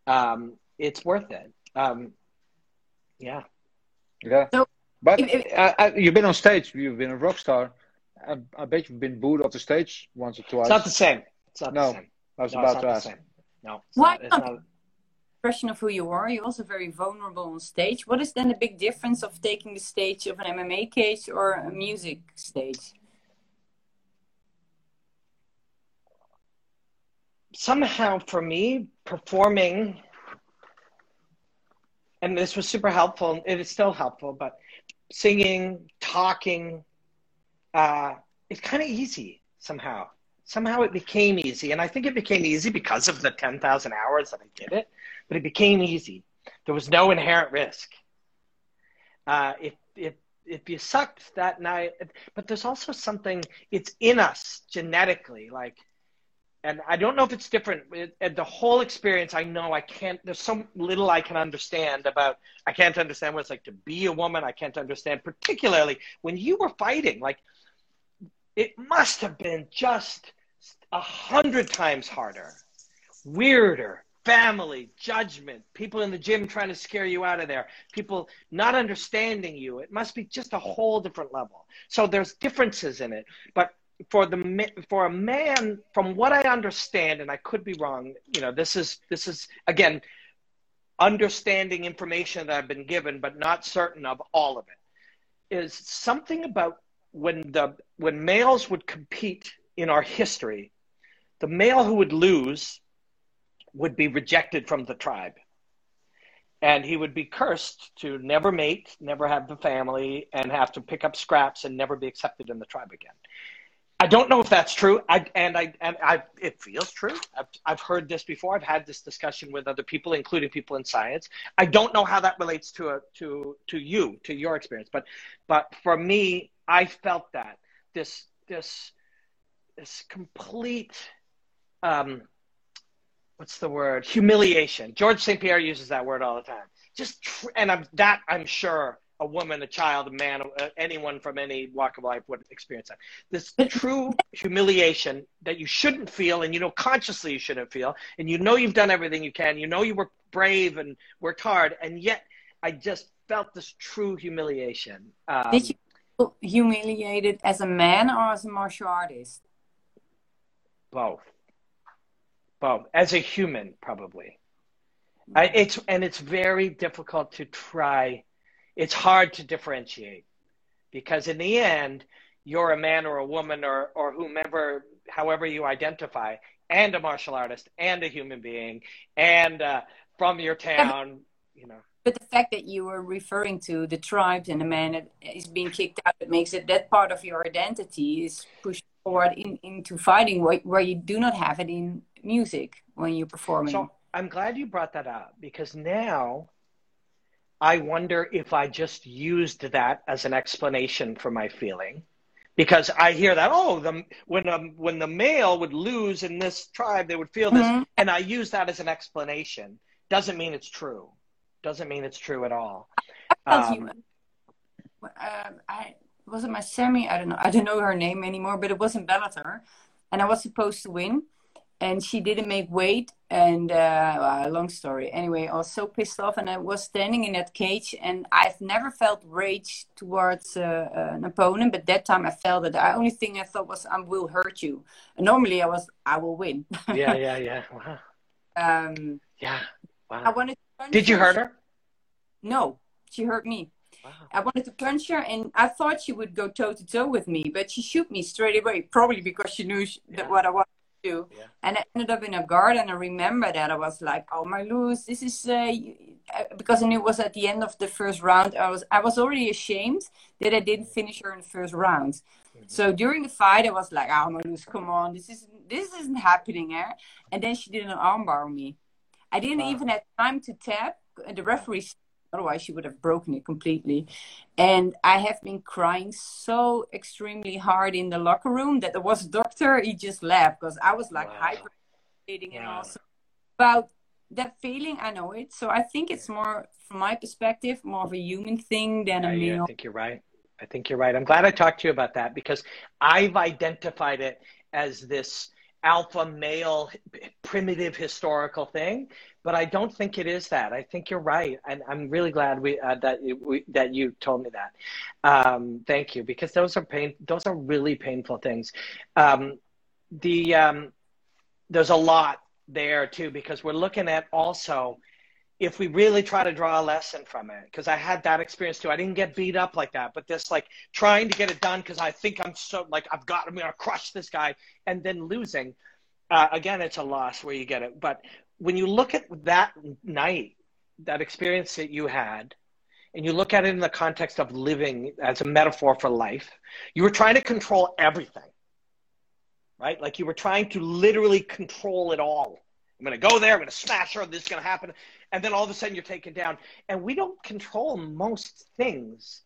Um, it's worth it. Um, yeah. Yeah. So, but uh, uh, you've been on stage. You've been a rock star. I, I, bet you've been booed off the stage once or twice. It's not the same. It's not no, the same. I was no, about to ask. No. Why not? Not? Impression of who you are. You're also very vulnerable on stage. What is then the big difference of taking the stage of an MMA cage or a music stage? somehow for me, performing, and this was super helpful, it is still helpful, but singing, talking, uh, it's kind of easy somehow. Somehow it became easy. And I think it became easy because of the 10,000 hours that I did it, but it became easy. There was no inherent risk. Uh, if, if, if you sucked that night, but there's also something, it's in us genetically. Like and I don't know if it's different. It, the whole experience, I know I can't. There's so little I can understand about. I can't understand what it's like to be a woman. I can't understand, particularly when you were fighting. Like, it must have been just a hundred times harder, weirder. Family, judgment, people in the gym trying to scare you out of there, people not understanding you. It must be just a whole different level. So there's differences in it, but for the for a man from what i understand and i could be wrong you know this is this is again understanding information that i've been given but not certain of all of it is something about when the when males would compete in our history the male who would lose would be rejected from the tribe and he would be cursed to never mate never have the family and have to pick up scraps and never be accepted in the tribe again I don't know if that's true. I, and I and I it feels true. I've, I've heard this before. I've had this discussion with other people, including people in science. I don't know how that relates to a to to you to your experience, but but for me, I felt that this this this complete um, what's the word humiliation. George St. Pierre uses that word all the time. Just tr- and I'm, that I'm sure a woman, a child, a man, uh, anyone from any walk of life would experience that. This true humiliation that you shouldn't feel, and you know consciously you shouldn't feel, and you know you've done everything you can, you know you were brave and worked hard, and yet I just felt this true humiliation. Um, Did you feel humiliated as a man or as a martial artist? both, both as a human, probably. I, it's and it's very difficult to try. It's hard to differentiate because in the end, you're a man or a woman or or whomever, however you identify, and a martial artist and a human being and uh, from your town. You know. But the fact that you were referring to the tribes and the man that is being kicked out, it makes it that part of your identity is pushed forward in, into fighting where, where you do not have it in music when you're performing. So I'm glad you brought that up because now I wonder if I just used that as an explanation for my feeling. Because I hear that oh the when um, when the male would lose in this tribe they would feel this Mhm. and I use that as an explanation doesn't mean it's true doesn't mean it's true at all you- Um, uh, I was it my semi. I don't know. I don't know her name anymore, but it was in Bellator, and I was supposed to win, and she didn't make weight. And uh, well, long story. Anyway, I was so pissed off, and I was standing in that cage, and I've never felt rage towards uh, an opponent, but that time I felt it. The only thing I thought was, "I will hurt you." And normally, I was, "I will win." yeah yeah yeah wow um, yeah I wow wanted. To punch did you hurt her No, she hurt me. wow I wanted to punch her, and I thought she would go toe to toe with me, but she shoot me straight away, probably because she knew sh that Yeah. what I wanted to do. Yeah. And I ended up in a guard, and I remember that I was like, "Oh my Luz, this is uh, because I knew it was at the end of the first round. I was I was already ashamed that I didn't finish her in the first round. Mm-hmm. So during the fight, I was like, "Oh my Luz, come on, this is this isn't happening here." And then she did an armbar on me. I didn't Wow. even have time to tap. The referee otherwise she would have broken it completely and i have been crying so extremely hard in the locker room that there was a doctor he just laughed because i was like Wow. hyperventilating and Wow. also about that feeling i know it so i think it's more from my perspective more of a human thing than a male I think you're right. I think you're right. I'm glad I talked to you about that because I've identified it as this alpha male primitive historical thing, but I don't think it is that. I think you're right, and I'm really glad we uh, that you, we, that you told me that. Um, thank you because those are pain. Those are really painful things. Um, the um, there's a lot there too because we're looking at also if we really try to draw a lesson from it because i had that experience too. I didn't get beat up like that but this like trying to get it done because i think i'm so like i've got i'm gonna crush this guy and then losing uh, again it's a loss where you get it. But when you look at that night that experience that you had and you look at it in the context of living as a metaphor for life you were trying to control everything right? Like you were trying to literally control it all. I'm gonna go there i'm gonna smash her this is gonna happen and then all of a sudden you're taken down. And we don't control most things.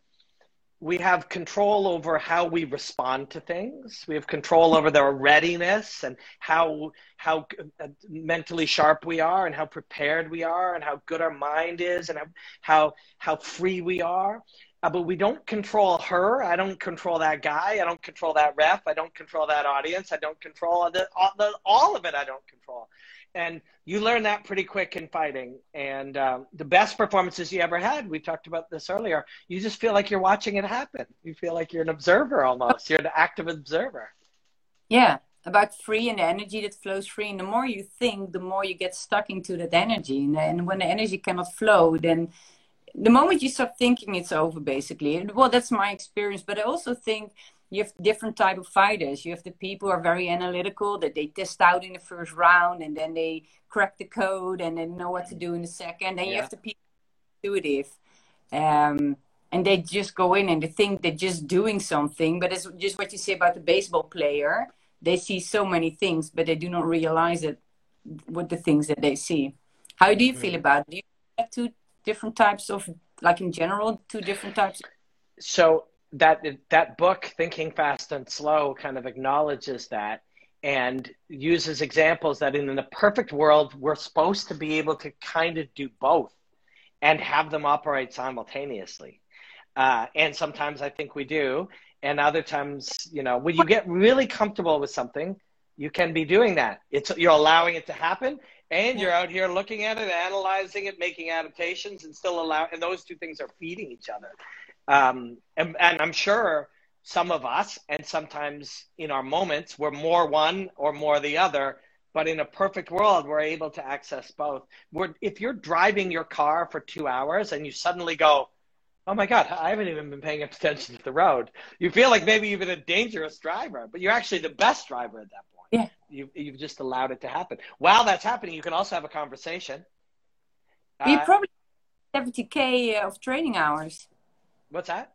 We have control over how we respond to things. We have control over their readiness and how how uh, mentally sharp we are, and how prepared we are, and how good our mind is, and how how, free we are. Uh, but we don't control her. I don't control that guy. I don't control that ref. I don't control that audience. I don't control the, all, the, all of it. I don't control and you learn that pretty quick in fighting. And um, the best performances you ever had we talked about this earlier you just feel like you're watching it happen. You feel like you're an observer almost. You're an active observer. Yeah about free and the energy that flows free. And the more you think the more you get stuck into that energy. And, and when the energy cannot flow then the moment you stop thinking it's over basically. Well that's my experience. But i also think you have different type of fighters. You have the people who are very analytical that they test out in the first round and then they crack the code and then know what to do in the second. Then you have the people intuitive um, and they just go in and they think they're just doing something but it's just what you say about the baseball player. They see so many things but they do not realize it with the things that they see. How do you feel about it? Do you have two different types of like in general two different types? So that that book thinking fast and slow kind of acknowledges that and uses examples that in the perfect world we're supposed to be able to kind of do both and have them operate simultaneously Uh, and sometimes I think we do. And other times, you know, when you get really comfortable with something, you can be doing that. It's you're allowing it to happen, and you're out here looking at it, analyzing it, making adaptations, and still allow. And those two things are feeding each other. Um, and, and I'm sure some of us, and sometimes in our moments, we're more one or more the other. But in a perfect world, we're able to access both. We're, if you're driving your car for two hours and you suddenly go, oh my God, I haven't even been paying attention to the road. You feel like maybe you've been a dangerous driver, but you're actually the best driver at that point. Yeah. You, you've just allowed it to happen. While that's happening, you can also have a conversation. you Uh, probably 70k of training hours. What's that?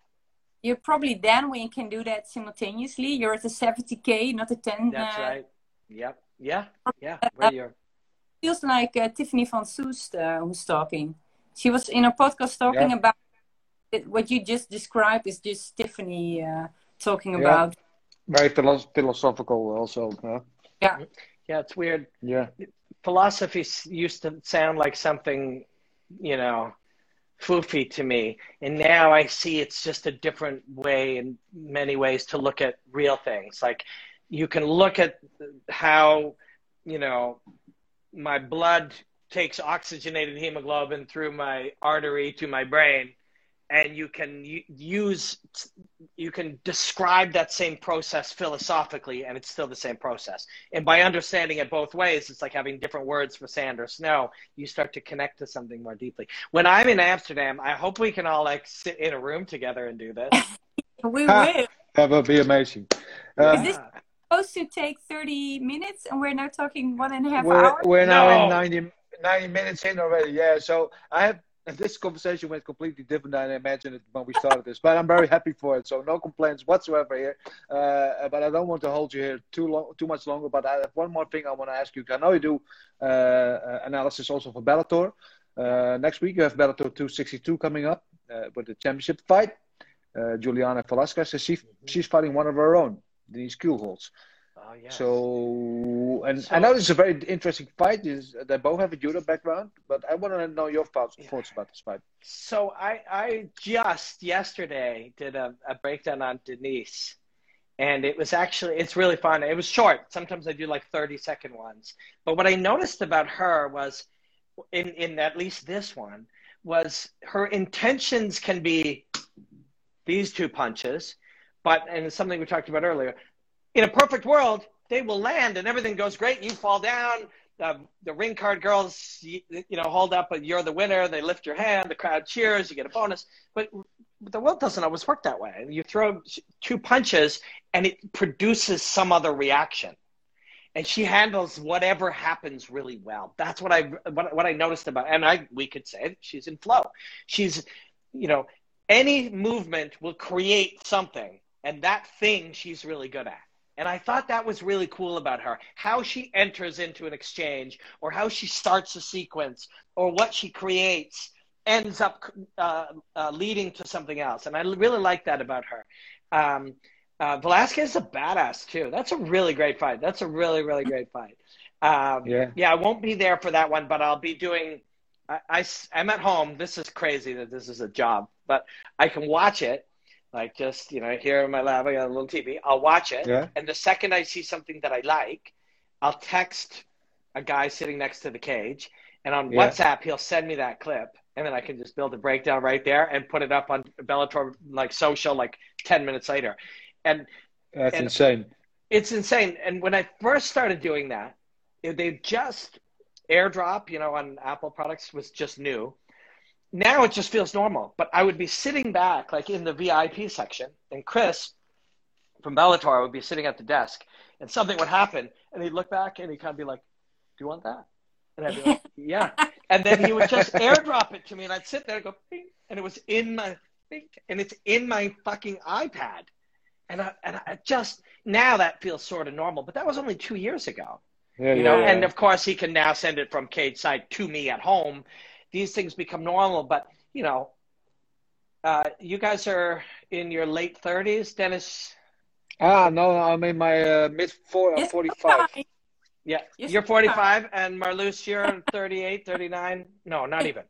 You're probably then when you can do that simultaneously. You're at the 70k, not the 10. That's uh, right. Yep. Yeah. Yeah. Where you're. Feels like uh, Tiffany van Soest uh, who's talking. She was in a podcast talking Yeah. about it, what you just described is just Tiffany uh, talking Yeah. about. Very philo- philosophical, also. Huh? Yeah, it's weird. Yeah. philosophy used to sound like something, you know, foofy to me. And now I see it's just a different way in many ways to look at real things. Like you can look at how, you know, my blood takes oxygenated hemoglobin through my artery to my brain and you can use you can describe that same process philosophically and it's still the same process and by understanding it both ways it's like having different words for sand or snow you start to connect to something more deeply when i'm in amsterdam i hope we can all like sit in a room together and do this We will. That would be amazing. Um, Is this supposed to take 30 minutes and we're now talking one and a half we're, hours? we're now No. in 90, 90 minutes in already. Yeah, so I have this conversation went completely different than I imagined it when we started this, but I'm very happy for it. So no complaints whatsoever here. Uh, but I don't want to hold you here too long, too much longer. But I have one more thing I want to ask you. I know you do uh, analysis also for Bellator. Uh, next week you have Bellator 262 coming up uh, with the championship fight. Uh, Juliana Velasquez, and she, she's fighting one of her own, Denise Kielholtz. Oh yeah So, and So- I know this is a very interesting fight. Is they both have a judo background, but I want to know your thoughts, thoughts about this fight. So I, I just yesterday did a, a breakdown on Denise, and it was actually it's really fun. It was short. Sometimes I do like thirty second ones. But what I noticed about her was, in in at least this one, was her intentions can be these two punches, but and it's something we talked about earlier. In a perfect world, they will land and everything goes great. You fall down. The, the ring card girls, you, you know, hold up, but you're the winner. They lift your hand. The crowd cheers. You get a bonus. But the world doesn't always work that way. You throw two punches, and it produces some other reaction. And she handles whatever happens really well. That's what I what, what I noticed about. And I we could say she's in flow. She's, you know, any movement will create something, and that thing she's really good at. And I thought that was really cool about her. How she enters into an exchange, or how she starts a sequence, or what she creates ends up uh, uh, leading to something else. And I really like that about her. Um, uh, Velasquez is a badass, too. That's a really great fight. That's a really, really great fight. Um, Yeah. yeah, I won't be there for that one, but I'll be doing. I, I, am at home. This is crazy that this is a job, but I can watch it like just you know here in my lab i got a little tv i'll watch it. Yeah. and the second i see something that i like i'll text a guy sitting next to the cage. And on Yeah. whatsapp he'll send me that clip. And then i can just build a breakdown right there and put it up on bellator like social like 10 minutes later. And That's And- insane. it's insane. And when i first started doing that they just airdrop you know on apple products was just new now it just feels normal. But I would be sitting back, like in the VIP section, and Chris from Bellator would be sitting at the desk, and something would happen, and he'd look back and he'd kind of be like, "Do you want that?" And I'd be like, "Yeah." And then he would just airdrop it to me, and I'd sit there and go, Bing, and it was in my, Bing, and it's in my fucking iPad, and I, and I just now that feels sort of normal, but that was only two years ago Yeah, you yeah, know yeah. and of course he can now send it from cage side to me at home these things become normal but you know uh, you guys are in your late 30s dennis ah, no, I'm in my uh, mid four, Yes, 45. fine. yeah Yes, you're 45 and Marloes you're 38 39 no not even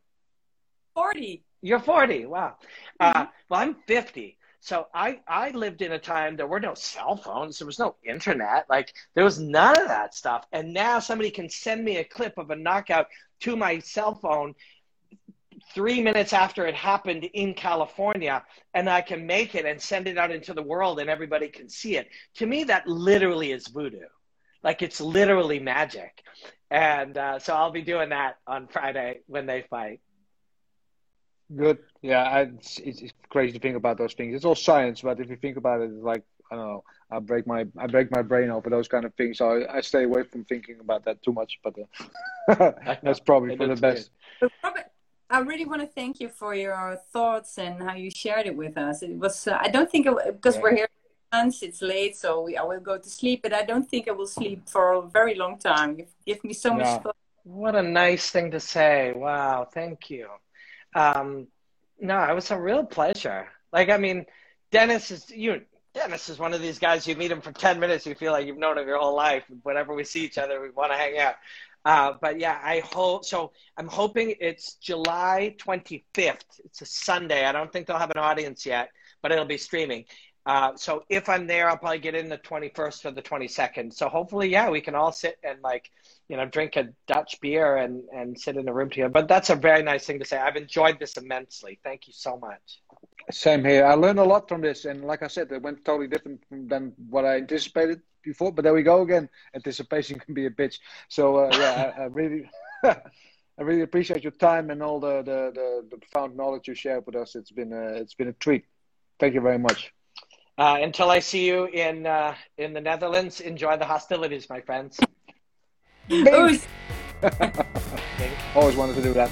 40. You're 40. Wow. Uh, well, I'm 50. So I, I lived in a time there were no cell phones, there was no internet, like there was none of that stuff. And now somebody can send me a clip of a knockout to my cell phone three minutes after it happened in California, and I can make it and send it out into the world and everybody can see it. To me, that literally is voodoo. Like it's literally magic. And uh, so I'll be doing that on Friday when they fight. Good. Yeah, I, it's, it's crazy to think about those things. It's all science, but if you think about it, it's like I don't know. I break my I break my brain over those kind of things. So I, I stay away from thinking about that too much. But uh, that's probably for the best. Robert, I really want to thank you for your thoughts and how you shared it with us. It was uh, I don't think it, because yeah. we're here months, it's late, so we, I will go to sleep. But I don't think I will sleep for a very long time. You've given me so much. Yeah. What a nice thing to say! Wow, thank you. Um, no, it was a real pleasure. Like, I mean, Dennis is you. Dennis is one of these guys. You meet him for ten minutes, you feel like you've known him your whole life. Whenever we see each other, we want to hang out. Uh, but yeah, I hope so. I'm hoping it's July 25th. It's a Sunday. I don't think they'll have an audience yet, but it'll be streaming. Uh, so if I'm there, I'll probably get in the 21st or the 22nd. So hopefully, yeah, we can all sit and like you know, drink a Dutch beer and, and sit in a room together. But that's a very nice thing to say. I've enjoyed this immensely. Thank you so much. Same here. I learned a lot from this. And like I said, it went totally different than what I anticipated before. But there we go again. Anticipation can be a bitch. So, uh, yeah, I, I really. I really appreciate your time and all the, the, the, the, profound knowledge you shared with us. It's been a, it's been a treat. Thank you very much. Uh, until I see you in uh, in the Netherlands, enjoy the hostilities, my friends. Always wanted to do that.